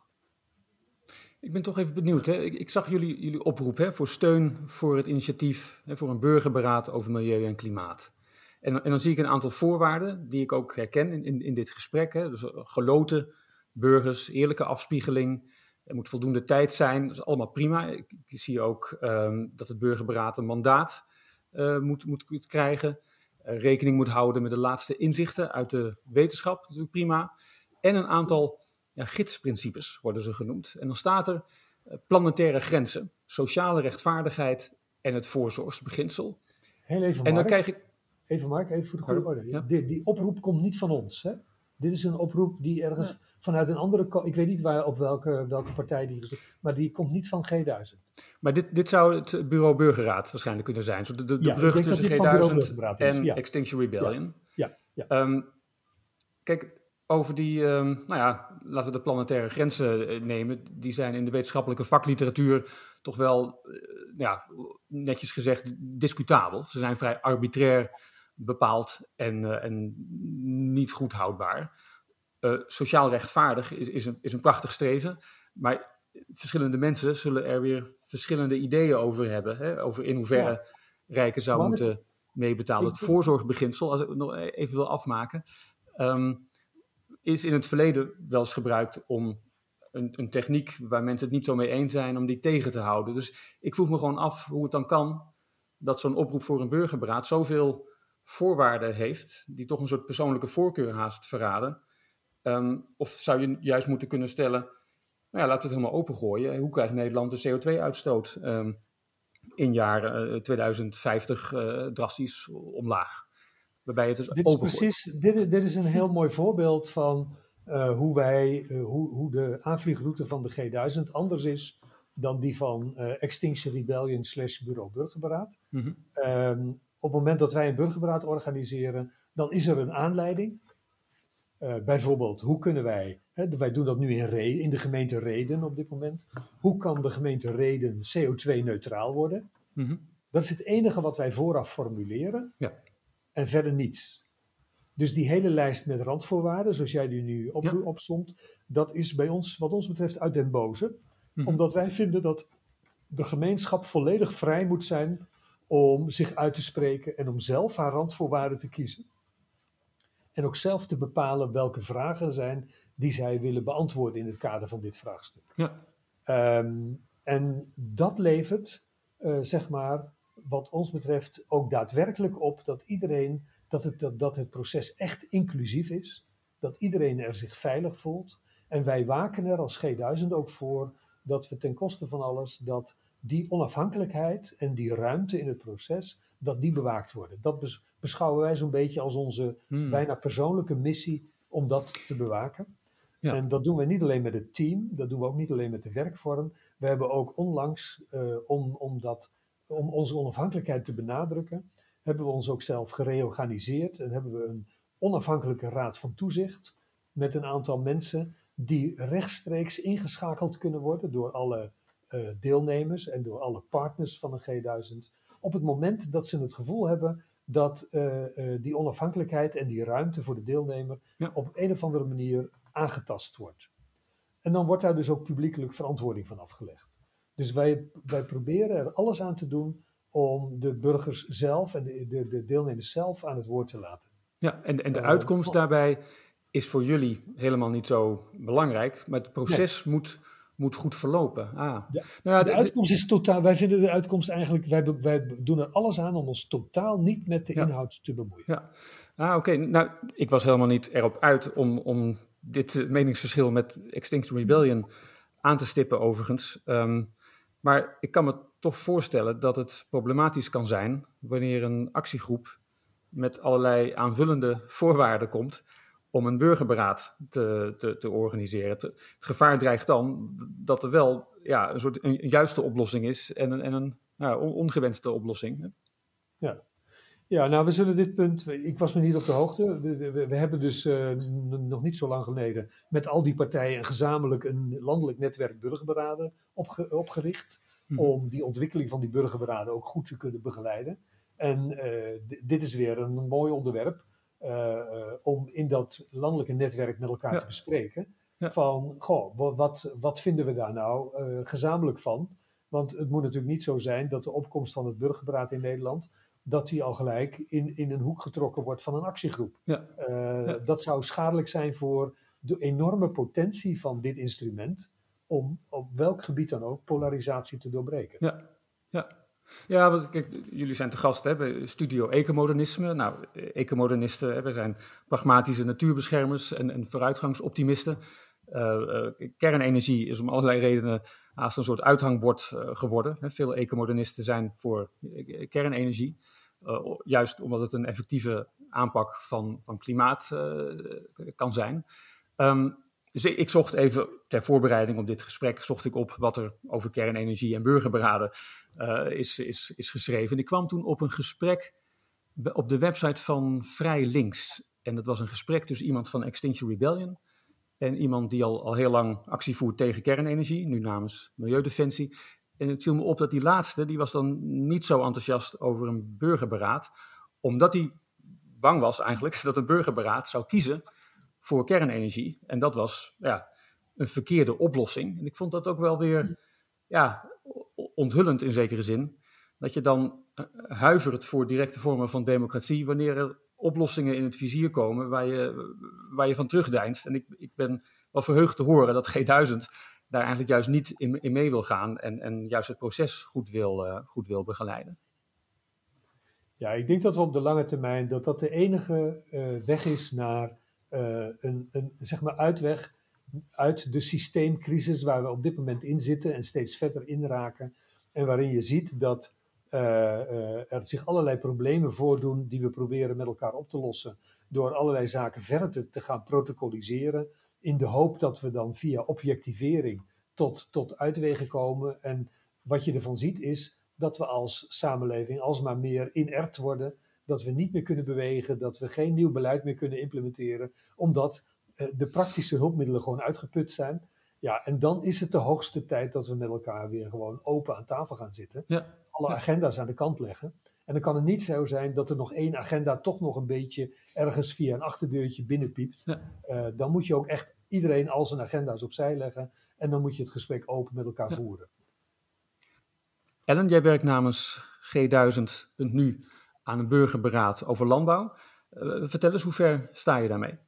S1: Ik ben toch even benieuwd. Hè? Ik, zag jullie, jullie oproep hè, voor steun voor het initiatief hè, voor een burgerberaad over milieu en klimaat. En, en, dan zie ik een aantal voorwaarden die ik ook herken in, in, dit gesprek. Hè. Dus eh, geloten burgers, eerlijke afspiegeling. Er moet voldoende tijd zijn. Dat is allemaal prima. Ik, zie ook um, dat het burgerberaad een mandaat uh, moet, moet krijgen. Uh, rekening moet houden met de laatste inzichten uit de wetenschap. Dat is natuurlijk prima. En een aantal ja, gidsprincipes worden ze genoemd. En dan staat er uh, planetaire grenzen, sociale rechtvaardigheid en het voorzorgsbeginsel.
S3: Heel even,
S1: en dan krijg ik.
S3: Even, Mark, even voor de goede orde. Ja. Die, die, oproep komt niet van ons. Hè? Dit is een oproep die ergens ja. vanuit een andere. Ik weet niet waar, op welke, welke partij die is, maar die komt niet van G1000.
S1: Maar dit, dit zou het Bureau Burgerraad waarschijnlijk kunnen zijn. Zo de, de, de ja, brug tussen G1000 en Extinction Rebellion.
S3: Ja, ja.
S1: Um, kijk, over die, um, nou ja, laten we de planetaire grenzen nemen. Die zijn in de wetenschappelijke vakliteratuur toch wel, uh, ja, netjes gezegd, discutabel. Ze zijn vrij arbitrair bepaald en, uh, en niet goed houdbaar. Uh, sociaal rechtvaardig is, is, een, is een prachtig streven, maar verschillende mensen zullen er weer verschillende ideeën over hebben. Hè? Over in hoeverre ja. rijken zou moeten meebetalen. Het voorzorgbeginsel, als ik nog even wil afmaken. Um, is in het verleden wel eens gebruikt om een, een, techniek waar mensen het niet zo mee eens zijn, om die tegen te houden. Dus ik vroeg me gewoon af hoe het dan kan dat zo'n oproep voor een burgerberaad zoveel voorwaarden heeft, die toch een soort persoonlijke voorkeur haast verraden. Um, of zou je juist moeten kunnen stellen, nou ja, laten we het helemaal opengooien. Hoe krijgt Nederland de CO2-uitstoot um, in uh, 2050 uh, drastisch omlaag? Waarbij het dus
S3: dit is precies, dit, dit, is een heel mooi voorbeeld van uh, hoe, wij, uh, hoe, hoe de aanvliegroute van de G1000 anders is dan die van uh, Extinction Rebellion slash Bureau Burgerberaad. Mm -hmm. um, op het moment dat wij een burgerberaad organiseren, dan is er een aanleiding. bijvoorbeeld, hoe kunnen wij, hè, wij doen dat nu in, Re, in de gemeente Reden op dit moment, hoe kan de gemeente Reden CO2-neutraal worden? Mm -hmm. Dat is het enige wat wij vooraf formuleren.
S1: Ja
S3: en verder niets. Dus die hele lijst met randvoorwaarden, zoals jij die nu op, ja. opzomt, dat is bij ons, wat ons betreft, uit den boze. Mm. Omdat wij vinden dat de gemeenschap volledig vrij moet zijn om zich uit te spreken en om zelf haar randvoorwaarden te kiezen. En ook zelf te bepalen welke vragen er zijn die zij willen beantwoorden in het kader van dit vraagstuk.
S1: Ja.
S3: Um, en dat levert, uh, zeg maar, wat ons betreft ook daadwerkelijk op dat iedereen, dat het, dat, dat het proces echt inclusief is, dat iedereen er zich veilig voelt. En wij waken er als G1000 ook voor dat we ten koste van alles, dat die onafhankelijkheid en die ruimte in het proces, dat die bewaakt worden. Dat beschouwen wij zo'n beetje als onze hmm. bijna persoonlijke missie om dat te bewaken. Ja. En dat doen we niet alleen met het team, dat doen we ook niet alleen met de werkvorm. We hebben ook onlangs, uh, om, om dat om onze onafhankelijkheid te benadrukken, hebben we ons ook zelf gereorganiseerd en hebben we een onafhankelijke raad van toezicht met een aantal mensen die rechtstreeks ingeschakeld kunnen worden door alle uh, deelnemers en door alle partners van de G1000 op het moment dat ze het gevoel hebben dat eh, eh, die onafhankelijkheid en die ruimte voor de deelnemer
S1: Ja.
S3: op een of andere manier aangetast wordt. En dan wordt daar dus ook publiekelijk verantwoording van afgelegd. Dus wij, wij proberen er alles aan te doen om de burgers zelf en de, de, de deelnemers zelf aan het woord te laten.
S1: Ja, en, en de
S3: Eh,
S1: uitkomst
S3: oh.
S1: daarbij is voor jullie helemaal niet zo belangrijk, maar het proces moet, moet goed verlopen. Ah.
S3: Ja,
S1: nou ja,
S3: De
S1: de-
S3: uitkomst is totaal, wij vinden de uitkomst eigenlijk, wij, wij doen er alles aan om ons totaal niet met de
S1: Ja.
S3: inhoud te bemoeien.
S1: Ja, ah, oké. Nou, ik was helemaal niet erop uit om, om dit meningsverschil met Extinction Rebellion aan te stippen, overigens. Ehm, maar ik kan me toch voorstellen dat het problematisch kan zijn wanneer een actiegroep met allerlei aanvullende voorwaarden komt om een burgerberaad te, te, te organiseren. Het, gevaar dreigt dan dat er wel ja, een soort een, juiste oplossing is en een, en een nou, on- ongewenste oplossing.
S3: Ja, nou, we zullen dit punt. Ik was me niet op de hoogte. We, we- we hebben dus eh, nog niet zo lang geleden met al die partijen een gezamenlijk een landelijk netwerk burgerberaden opge- opgericht.
S1: Mhm.
S3: Om die ontwikkeling van die burgerberaden ook goed te kunnen begeleiden. En eh, dit is weer een mooi onderwerp eh, om in dat landelijke netwerk met elkaar
S1: Ja.
S3: te bespreken.
S1: Ja.
S3: Van, goh, wa- wat, wat vinden we daar nou gezamenlijk van? Want het moet natuurlijk niet zo zijn dat de opkomst van het burgerberaad in Nederland dat die al gelijk in, in een hoek getrokken wordt van een actiegroep.
S1: Ja.
S3: Eh,
S1: Ja.
S3: Dat zou schadelijk zijn voor de enorme potentie van dit instrument om op welk gebied dan ook polarisatie te doorbreken.
S1: Ja, ja. Ja, want kijk, jullie zijn te gast hè, bij Studio Ecomodernisme. Nou, ecomodernisten, hè, we zijn pragmatische natuurbeschermers en, en vooruitgangsoptimisten. Eh, kernenergie is om allerlei redenen haast een soort uithangbord geworden. Hè. Veel ecomodernisten zijn voor kernenergie. Eh, juist omdat het een effectieve aanpak van, van klimaat eh, kan zijn. Ehm, dus ik, zocht even ter voorbereiding op dit gesprek, zocht ik op wat er over kernenergie en burgerberaden eh, is, is, is geschreven. En ik kwam toen op een gesprek op de website van Vrij Links. En dat was een gesprek tussen iemand van Extinction Rebellion en iemand die al, al heel lang actie voert tegen kernenergie, nu namens Milieudefensie. En het viel me op dat die laatste, die was dan niet zo enthousiast over een burgerberaad, omdat hij bang was eigenlijk dat een burgerberaad zou kiezen voor kernenergie. En dat was ja, een verkeerde oplossing. En ik vond dat ook wel weer ja, onthullend in zekere zin. Dat je dan eh, huivert voor directe vormen van democratie wanneer er oplossingen in het vizier komen waar je, waar je van terugdeinst. En ik, ik ben wel verheugd te horen dat G1000 daar eigenlijk juist niet in, in mee wil gaan en, en juist het proces goed wil, eh, goed wil begeleiden.
S3: Ja, ik denk dat we op de lange termijn dat dat de enige eh, weg is naar eh, een, een zeg maar uitweg uit de systeemcrisis waar we op dit moment in zitten en steeds verder inraken. En waarin je ziet dat er zich allerlei problemen voordoen die we proberen met elkaar op te lossen. Door allerlei zaken verder te gaan protocoliseren. In de hoop dat we dan via objectivering tot, tot uitwegen komen. En wat je ervan ziet is dat we als samenleving alsmaar meer inert worden. Dat we niet meer kunnen bewegen, dat we geen nieuw beleid meer kunnen implementeren, omdat eh, de praktische hulpmiddelen gewoon uitgeput zijn. Ja, en dan is het de hoogste tijd dat we met elkaar weer gewoon open aan tafel gaan zitten.
S1: Ja.
S3: Alle agenda's aan de kant leggen. En dan kan het niet zo zijn dat er nog één agenda toch nog een beetje ergens via een achterdeurtje binnenpiept.
S1: Ja.
S3: Eh, dan moet je ook echt iedereen al zijn agenda's opzij leggen. En dan moet je het gesprek open met elkaar
S1: Ja.
S3: voeren.
S1: Ellen, jij werkt namens G1000.nu aan een burgerberaad over landbouw. Eh, vertel eens, hoe ver sta je daarmee?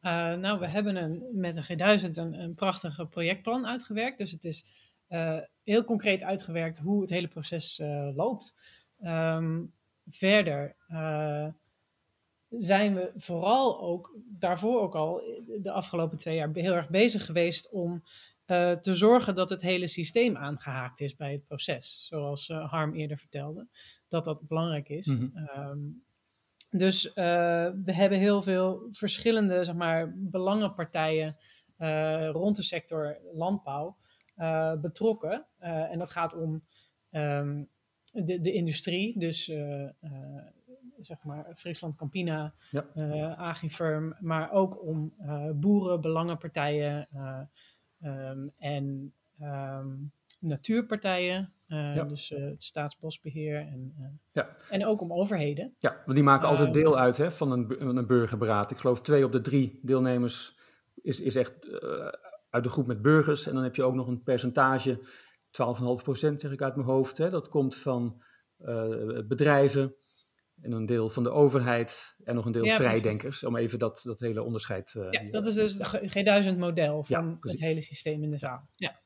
S4: Eh, nou, we hebben een, met een G1000 een, een prachtig projectplan uitgewerkt. Dus het is eh, heel concreet uitgewerkt hoe het hele proces eh, loopt. Ehm, verder eh, zijn we vooral ook daarvoor ook al de afgelopen twee jaar heel erg bezig geweest om eh, te zorgen dat het hele systeem aangehaakt is bij het proces. Zoals Harm eerder vertelde, dat dat belangrijk is.
S1: Mhm.
S4: Ehm, dus uh, we hebben heel veel verschillende zeg maar, belangenpartijen uh, rond de sector landbouw betrokken. en dat gaat om um, de, de, industrie, dus zeg maar Friesland Campina,
S1: ja.
S4: Agifirm, maar ook om boeren, belangenpartijen um, en um, natuurpartijen, dus het staatsbosbeheer en,
S1: ja.
S4: en ook om overheden.
S1: Ja, want die maken altijd deel uit hè, van, een, van een burgerberaad. Ik geloof twee op de drie deelnemers is, is echt uit de groep met burgers. En dan heb je ook nog een percentage, 12,5% zeg ik uit mijn hoofd. Hè, dat komt van bedrijven en een deel van de overheid en nog een deel vrijdenkers. Om even dat, dat hele onderscheid...
S4: Uh, ja, dat is dus het G1000-model van het hele systeem in de zaal. Ja,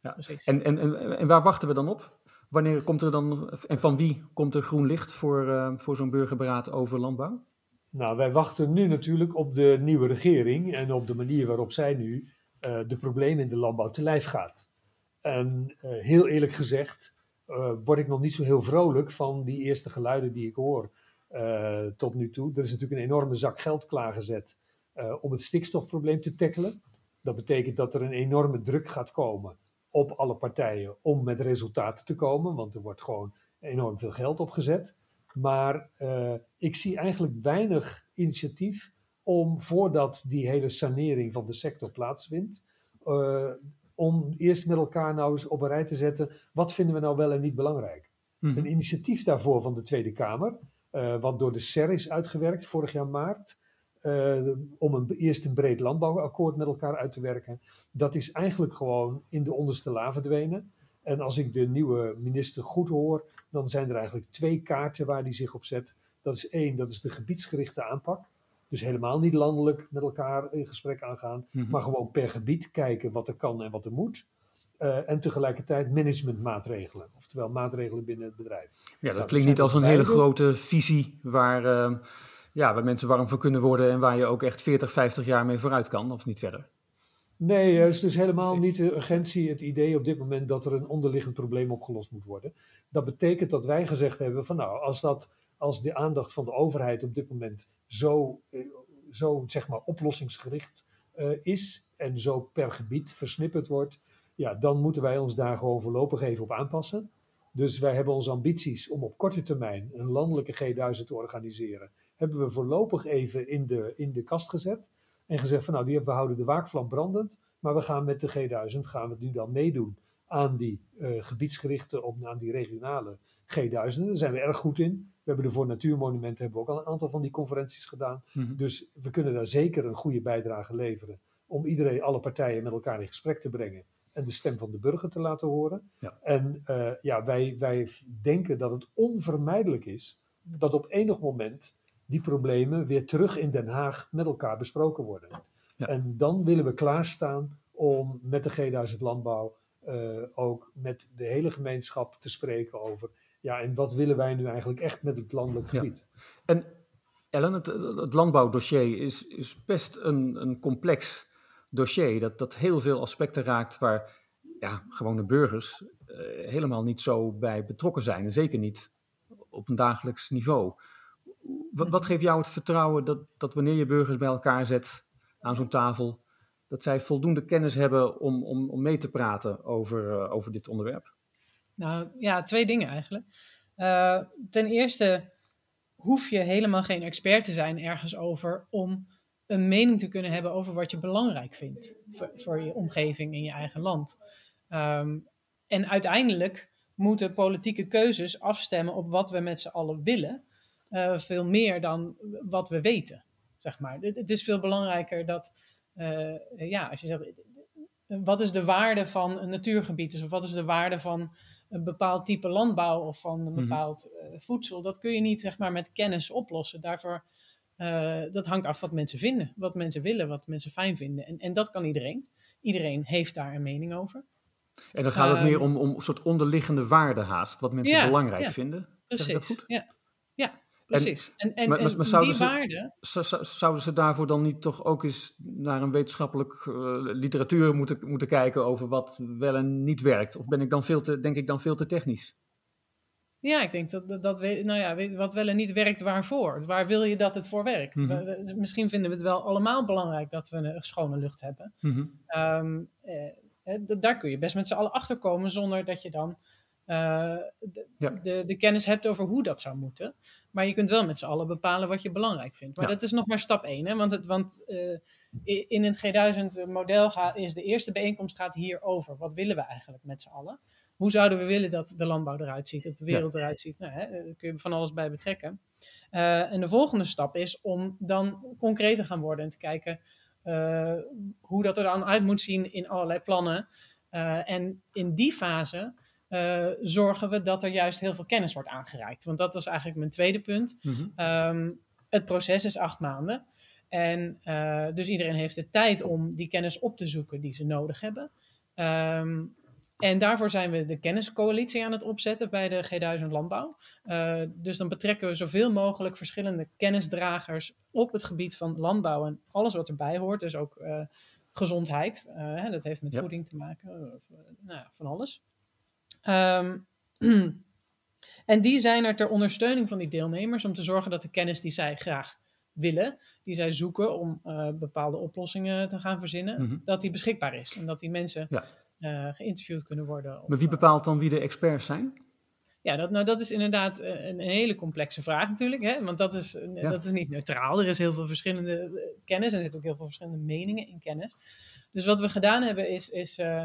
S1: ja. precies. En, en, en, en, waar wachten we dan op? Wanneer komt er dan, en van wie komt er groen licht voor, uh, voor zo'n burgerberaad over landbouw?
S3: Nou, wij wachten nu natuurlijk op de nieuwe regering en op de manier waarop zij nu de problemen in de landbouw te lijf gaat. En heel eerlijk gezegd, uh, word ik nog niet zo heel vrolijk van die eerste geluiden die ik hoor tot nu toe. Er is natuurlijk een enorme zak geld klaargezet om het stikstofprobleem te tackelen. Dat betekent dat er een enorme druk gaat komen op alle partijen om met resultaten te komen, want er wordt gewoon enorm veel geld opgezet. Maar ik zie eigenlijk weinig initiatief om voordat die hele sanering van de sector plaatsvindt, om eerst met elkaar nou eens op een rij te zetten, wat vinden we nou wel en niet belangrijk. Mhm. Een initiatief daarvoor van de Tweede Kamer, uh, wat door de SER is uitgewerkt vorig jaar maart, uh, om een, eerst een breed landbouwakkoord met elkaar uit te werken, dat is eigenlijk gewoon in de onderste la verdwenen. En als ik de nieuwe minister goed hoor, dan zijn er eigenlijk twee kaarten waar hij zich op zet. Dat is één, dat is de gebiedsgerichte aanpak. Dus helemaal niet landelijk met elkaar in gesprek aangaan, mhm. maar gewoon per gebied kijken wat er kan en wat er moet. Uh, en tegelijkertijd managementmaatregelen, oftewel maatregelen binnen het bedrijf.
S1: Ja, dat nou, klinkt niet als een hele grote visie waar, uh, ja, waar mensen warm voor kunnen worden en waar je ook echt 40, 50 jaar mee vooruit kan, of niet verder.
S3: Nee, het is dus helemaal niet de urgentie, het idee op dit moment dat er een onderliggend probleem opgelost moet worden. Dat betekent dat wij gezegd hebben van nou, als dat als de aandacht van de overheid op dit moment zo, eh, zo zeg maar, oplossingsgericht uh, is en zo per gebied versnipperd wordt, ja, dan moeten wij ons daar gewoon voorlopig even op aanpassen. Dus wij hebben onze ambities om op korte termijn een landelijke G1000 te organiseren, hebben we voorlopig even in de, in de kast gezet. En gezegd van nou, die, we houden de waakvlam brandend, maar we gaan met de G1000 gaan we nu dan meedoen aan die uh, gebiedsgerichte, op, aan die regionale G1000. Daar zijn we erg goed in. We hebben er voor Natuurmonumenten hebben we ook al een aantal van die conferenties gedaan. Mhm. Dus we kunnen daar zeker een goede bijdrage leveren om iedereen, alle partijen met elkaar in gesprek te brengen en de stem van de burger te laten horen. Ja. En uh, ja, wij, wij denken dat het onvermijdelijk is dat op enig moment die problemen weer terug in Den Haag met elkaar besproken worden. Ja. En dan willen we klaarstaan om met de G1000 Landbouw uh, ook met de hele gemeenschap te spreken over ja, en wat willen wij nu eigenlijk echt met het landelijk gebied?
S1: Ja. En Ellen, het, het, landbouwdossier is, is best een, een complex dossier dat, dat heel veel aspecten raakt waar ja, gewone burgers uh, helemaal niet zo bij betrokken zijn. En zeker niet op een dagelijks niveau. Wat, wat geeft jou het vertrouwen dat, dat wanneer je burgers bij elkaar zet aan zo'n tafel, dat zij voldoende kennis hebben om, om, om mee te praten over, uh, over dit onderwerp?
S4: Nou ja, twee dingen eigenlijk. Uh, ten eerste hoef je helemaal geen expert te zijn ergens over om een mening te kunnen hebben over wat je belangrijk vindt voor, je omgeving in je eigen land. Um, en uiteindelijk moeten politieke keuzes afstemmen op wat we met z'n allen willen, uh, veel meer dan wat we weten. Zeg maar. Het, is veel belangrijker dat, uh, ja, als je zegt, wat is de waarde van een natuurgebied? Dus wat is de waarde van een bepaald type landbouw of van een mhm. bepaald uh, voedsel. Dat kun je niet zeg maar met kennis oplossen. Daarvoor, uh, dat hangt af wat mensen vinden, wat mensen willen, wat mensen fijn vinden. En, en dat kan iedereen. Iedereen heeft daar een mening over.
S1: En dan gaat het meer ehm, om, om een soort onderliggende waarde haast, wat mensen ja, belangrijk ja, vinden. Zeg je dat goed?
S4: Ja precies. En, en,
S1: maar, maar zouden, die waarde... ze, zouden ze daarvoor dan niet toch ook eens naar een wetenschappelijk uh, literatuur moeten, moeten kijken over wat wel en niet werkt? Of ben ik dan veel te, denk ik dan veel te technisch?
S4: Ja, ik denk dat, dat, dat nou ja, wat wel en niet werkt, waarvoor? Waar wil je dat het voor werkt? Mm -hmm. Misschien vinden we het wel allemaal belangrijk dat we een schone lucht hebben. Mm -hmm. um, eh, daar kun je best met z'n allen achter komen zonder dat je dan uh, de, ja. de, de, kennis hebt over hoe dat zou moeten. Maar je kunt wel met z'n allen bepalen wat je belangrijk vindt. Maar ja. dat is nog maar stap één. Hè? Want, het, want uh, in het G1000-model is de eerste bijeenkomst gaat hierover. Wat willen we eigenlijk met z'n allen? Hoe zouden we willen dat de landbouw eruit ziet, dat de wereld eruit ziet? Nou, hè, daar kun je van alles bij betrekken. Uh, en de volgende stap is om dan concreet te gaan worden en te kijken uh, hoe dat er dan uit moet zien in allerlei plannen. Uh, en in die fase zorgen we dat er juist heel veel kennis wordt aangereikt. Want dat was eigenlijk mijn tweede punt. Mm um, het proces is acht maanden. En dus iedereen heeft de tijd om die kennis op te zoeken die ze nodig hebben. Um, en daarvoor zijn we de kenniscoalitie aan het opzetten bij de G1000 Landbouw. Uh, dus dan betrekken we zoveel mogelijk verschillende kennisdragers op het gebied van landbouw en alles wat erbij hoort. Dus ook gezondheid, dat heeft met ja. voeding te maken, nou, van alles. Um, en die zijn er ter ondersteuning van die deelnemers om te zorgen dat de kennis die zij graag willen, die zij zoeken om bepaalde oplossingen te gaan verzinnen, mm -hmm. dat die beschikbaar is. En dat die mensen ja uh, geïnterviewd kunnen worden.
S1: Maar wie bepaalt dan wie de experts zijn?
S4: Ja, dat, nou, dat is inderdaad een, hele complexe vraag natuurlijk. Hè? Want dat is, ja. dat is niet neutraal. Er is heel veel verschillende eh, kennis en er zitten ook heel veel verschillende meningen in kennis. Dus wat we gedaan hebben is, is uh,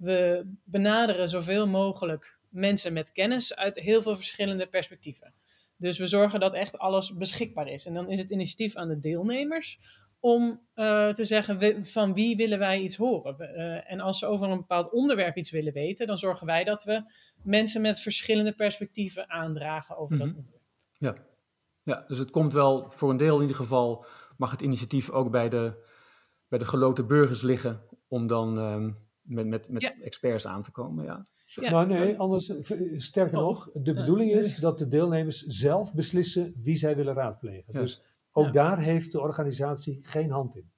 S4: we benaderen zoveel mogelijk mensen met kennis uit heel veel verschillende perspectieven. Dus we zorgen dat echt alles beschikbaar is. En dan is het initiatief aan de deelnemers om uh, te zeggen van wie willen wij iets horen. Uh, en als ze over een bepaald onderwerp iets willen weten, dan zorgen wij dat we mensen met verschillende perspectieven aandragen over mm -hmm. dat
S1: onderwerp. Ja. ja, dus het komt wel voor een deel in ieder geval, mag het initiatief ook bij de, bij de geloten burgers liggen om dan um, met, met, met ja. experts aan te komen. Ja.
S3: Ja. Nou nee, anders, sterker oh. nog, de bedoeling is dat de deelnemers zelf beslissen wie zij willen raadplegen. Ja. Dus ook ja. daar heeft de organisatie geen hand in.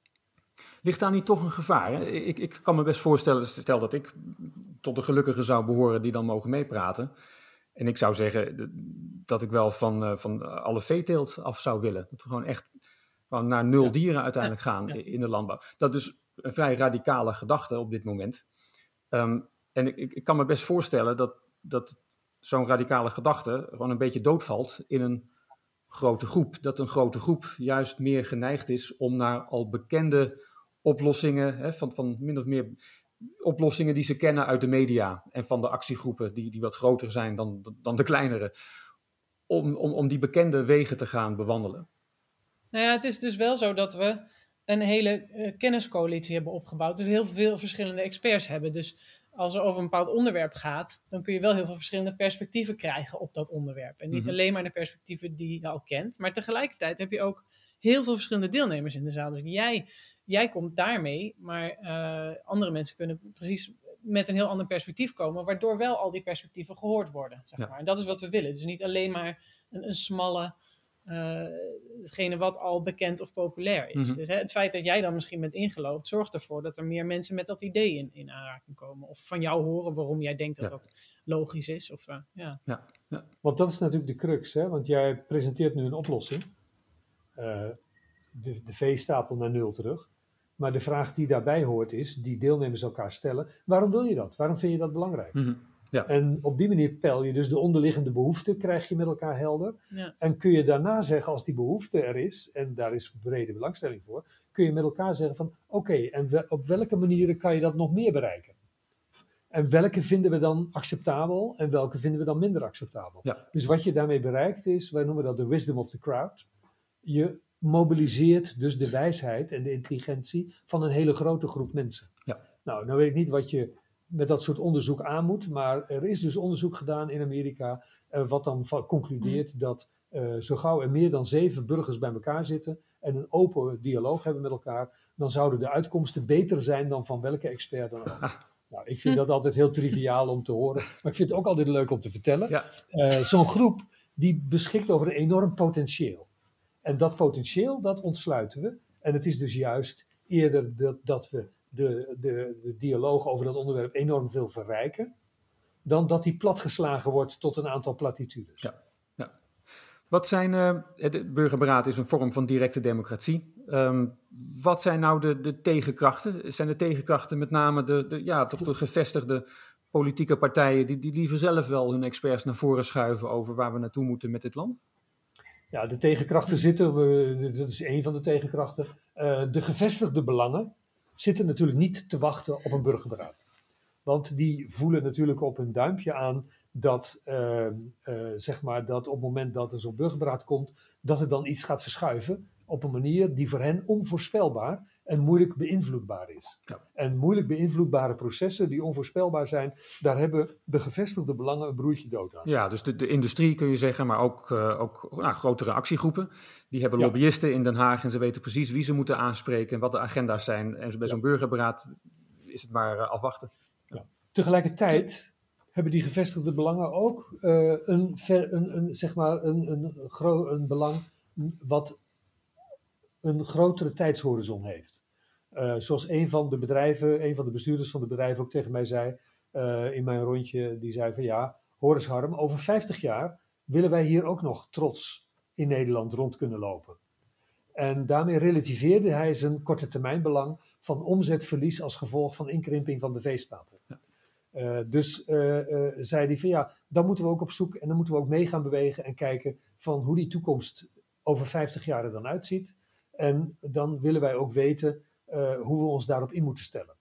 S1: Ligt daar niet toch een gevaar? Hè? Ik, ik kan me best voorstellen, stel dat ik tot de gelukkigen zou behoren die dan mogen meepraten. En ik zou zeggen dat ik wel van, uh, van alle veeteelt af zou willen. Dat we gewoon echt gewoon naar nul ja. dieren uiteindelijk gaan ja. in de landbouw. Dat is een vrij radicale gedachte op dit moment. Um, en ik, ik, kan me best voorstellen dat, dat zo'n radicale gedachte gewoon een beetje doodvalt in een grote groep. Dat een grote groep juist meer geneigd is om naar al bekende oplossingen, hè, van, van min of meer oplossingen die ze kennen uit de media en van de actiegroepen die, die wat groter zijn dan, dan de kleinere, om, om, om die bekende wegen te gaan bewandelen.
S4: Nou ja, het is dus wel zo dat we een hele uh, kenniscoalitie hebben opgebouwd. Dus heel veel verschillende experts hebben. Dus als er over een bepaald onderwerp gaat, dan kun je wel heel veel verschillende perspectieven krijgen op dat onderwerp. En niet mm -hmm. alleen maar de perspectieven die je al kent, maar tegelijkertijd heb je ook heel veel verschillende deelnemers in de zaal. Dus jij, jij komt daarmee, maar uh, andere mensen kunnen precies met een heel ander perspectief komen, waardoor wel al die perspectieven gehoord worden. Zeg maar. Ja. En dat is wat we willen. Dus niet alleen maar een, een smalle hetgene wat al bekend of populair is. Mm-hmm. Dus hè, het feit dat jij dan misschien bent ingeloofd, zorgt ervoor dat er meer mensen met dat idee in, in aanraking komen. Of van jou horen waarom jij denkt dat ja. dat logisch is. Of, uh, ja.
S3: Ja, ja. Want dat is natuurlijk de crux, hè? want jij presenteert nu een oplossing. Uh, de, de veestapel naar nul terug. Maar de vraag die daarbij hoort is, die deelnemers elkaar stellen, waarom wil je dat? Waarom vind je dat belangrijk?
S1: Mm-hmm. Ja.
S3: En op die manier peil je dus de onderliggende behoeften, krijg je met elkaar helder.
S4: Ja.
S3: En kun je daarna zeggen, als die behoefte er is, en daar is brede belangstelling voor, kun je met elkaar zeggen van, oké, okay, en we, op welke manieren kan je dat nog meer bereiken? En welke vinden we dan acceptabel en welke vinden we dan minder acceptabel?
S1: Ja.
S3: Dus wat je daarmee bereikt is, wij noemen dat de wisdom of the crowd. Je mobiliseert dus de wijsheid en de intelligentie van een hele grote groep mensen.
S1: Ja.
S3: Nou, nou weet ik niet wat je met dat soort onderzoek aan moet. Maar er is dus onderzoek gedaan in Amerika, uh, wat dan concludeert mm. dat uh, zo gauw er meer dan zeven burgers bij elkaar zitten en een open dialoog hebben met elkaar, dan zouden de uitkomsten beter zijn dan van welke expert dan ook. Nou, ik vind dat altijd heel triviaal om te horen, maar ik vind het ook altijd leuk om te vertellen.
S1: Ja.
S3: Uh, Zo'n groep die beschikt over een enorm potentieel. En dat potentieel, dat ontsluiten we. En het is dus juist eerder dat, dat we de, de, de dialoog over dat onderwerp enorm veel verrijken, dan dat die platgeslagen wordt tot een aantal platitudes.
S1: Ja, ja. Wat zijn, uh, de burgerberaad is een vorm van directe democratie. Um, wat zijn nou de, de tegenkrachten? Zijn de tegenkrachten met name de, de, ja, toch de gevestigde politieke partijen die, die liever zelf wel hun experts naar voren schuiven over waar we naartoe moeten met dit land?
S3: Ja, de tegenkrachten zitten, we- dat is één van de tegenkrachten. Eh, de gevestigde belangen zitten natuurlijk niet te wachten op een burgerberaad. Want die voelen natuurlijk op hun duimpje aan dat, eh, eh, zeg maar, dat op het moment dat er zo'n burgerberaad komt, dat er dan iets gaat verschuiven op een manier die voor hen onvoorspelbaar en moeilijk beïnvloedbaar is.
S1: Ja.
S3: En moeilijk beïnvloedbare processen die onvoorspelbaar zijn, daar hebben de gevestigde belangen een broertje dood aan.
S1: Ja, dus de, de industrie kun je zeggen, maar ook, eh, ook nou, grotere actiegroepen. Die hebben
S3: Ja.
S1: lobbyisten in Den Haag en ze weten precies wie ze moeten aanspreken en wat de agenda's zijn. En bij
S3: Ja.
S1: zo'n burgerberaad is het maar eh, afwachten.
S3: Tegelijkertijd hebben die gevestigde belangen ook eh, een, ver- een, een, zeg maar een, een, een belang wat een grotere tijdshorizon heeft. Eh, zoals een van de bedrijven, een van de bestuurders van de bedrijven ook tegen mij zei eh, in mijn rondje, die zei van ja, Horace Harm, over 50 jaar willen wij hier ook nog trots in Nederland rond kunnen lopen. En daarmee relativeerde hij zijn korte termijn belang van omzetverlies als gevolg van inkrimping van de veestapel. Dus eh, eh, zei hij van ja, dan moeten we ook op zoek en dan moeten we ook mee gaan bewegen en kijken van hoe die toekomst over 50 jaar er dan uitziet. En dan willen wij ook weten eh, hoe we ons daarop in moeten stellen.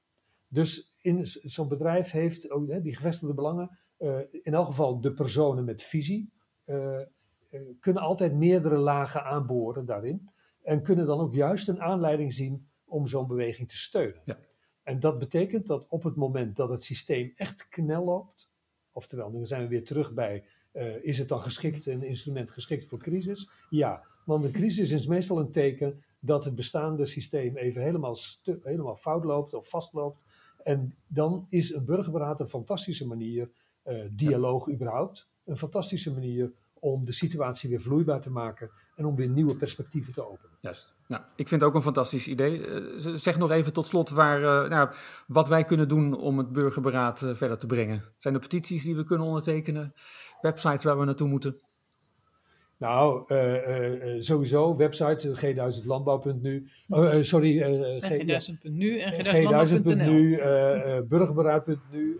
S3: Dus in zo'n bedrijf heeft ook hè, die gevestigde belangen, eh, in elk geval de personen met visie, eh, kunnen altijd meerdere lagen aanboren daarin. En kunnen dan ook juist een aanleiding zien om zo'n beweging te steunen.
S1: Ja.
S3: En dat betekent dat op het moment dat het systeem echt knel loopt, oftewel, dan zijn we weer terug bij, is het dan geschikt, een instrument geschikt voor crisis? Ja, want een crisis is meestal een teken dat het bestaande systeem even helemaal, helemaal fout loopt of vastloopt. En dan is een burgerberaad een fantastische manier, eh, dialoog überhaupt, een fantastische manier om de situatie weer vloeibaar te maken en om weer nieuwe perspectieven te openen.
S1: Juist. Nou, ik vind het ook een fantastisch idee. Eh, zeg nog even tot slot waar, eh, nou, wat wij kunnen doen om het burgerberaad verder te brengen. Zijn er petities die we kunnen ondertekenen? Websites waar we naartoe moeten?
S3: Nou, eh, eh, eh, sowieso, websites, g1000landbouw.nu, oh, eh, sorry, eh, eh, G- ja,
S4: G1000.nu en
S3: G1000.nu,
S4: G1000.nl.
S3: eh, eh, burgerberaad.nu,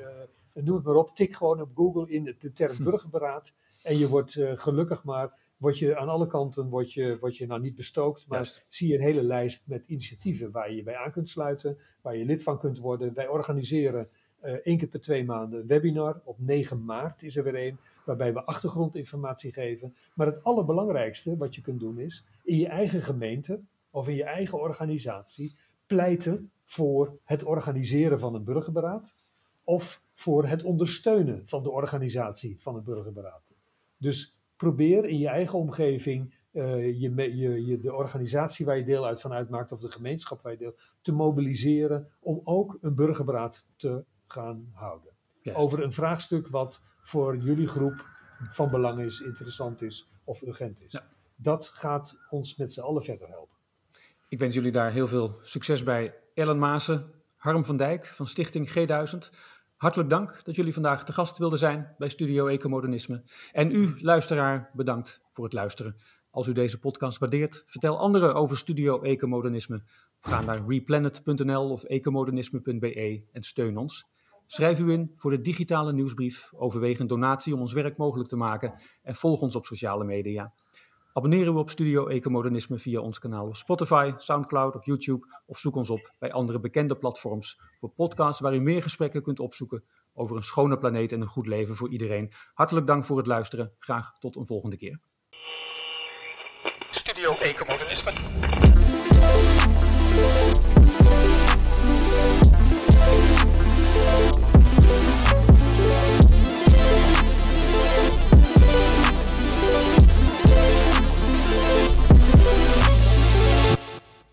S3: noem het maar op. Tik gewoon op Google in de, de term burgerberaad. En je wordt gelukkig maar, word je aan alle kanten, word je, word je nou niet bestookt, maar
S1: Juist.
S3: zie je een hele lijst met initiatieven waar je je bij aan kunt sluiten, waar je lid van kunt worden. Wij organiseren eh één keer per twee maanden een webinar. Op 9 maart is er weer één, waarbij we achtergrondinformatie geven. Maar het allerbelangrijkste wat je kunt doen is, in je eigen gemeente of in je eigen organisatie, pleiten voor het organiseren van een burgerberaad of voor het ondersteunen van de organisatie van een burgerberaad. Dus probeer in je eigen omgeving eh, je, je, je, de organisatie waar je deel uit van uitmaakt of de gemeenschap waar je deel te mobiliseren om ook een burgerberaad te gaan houden.
S1: Juist.
S3: Over een vraagstuk wat voor jullie groep van belang is, interessant is of urgent is.
S1: Ja.
S3: Dat gaat ons met z'n allen verder helpen.
S1: Ik wens jullie daar heel veel succes bij. Ellen Maassen, Harm van Dijk van Stichting G1000. Hartelijk dank dat jullie vandaag te gast wilden zijn bij Studio Ecomodernisme. En u, luisteraar, bedankt voor het luisteren. Als u deze podcast waardeert, vertel anderen over Studio Ecomodernisme. Of ga naar replanet.nl of ecomodernisme.be en steun ons. Schrijf u in voor de digitale nieuwsbrief. Overweeg een donatie om ons werk mogelijk te maken. En volg ons op sociale media. Abonneer u op Studio Ecomodernisme via ons kanaal op Spotify, Soundcloud, op YouTube of zoek ons op bij andere bekende platforms voor podcasts waar u meer gesprekken kunt opzoeken over een schone planeet en een goed leven voor iedereen. Hartelijk dank voor het luisteren. Graag tot een volgende keer. Studio Ecomodernisme.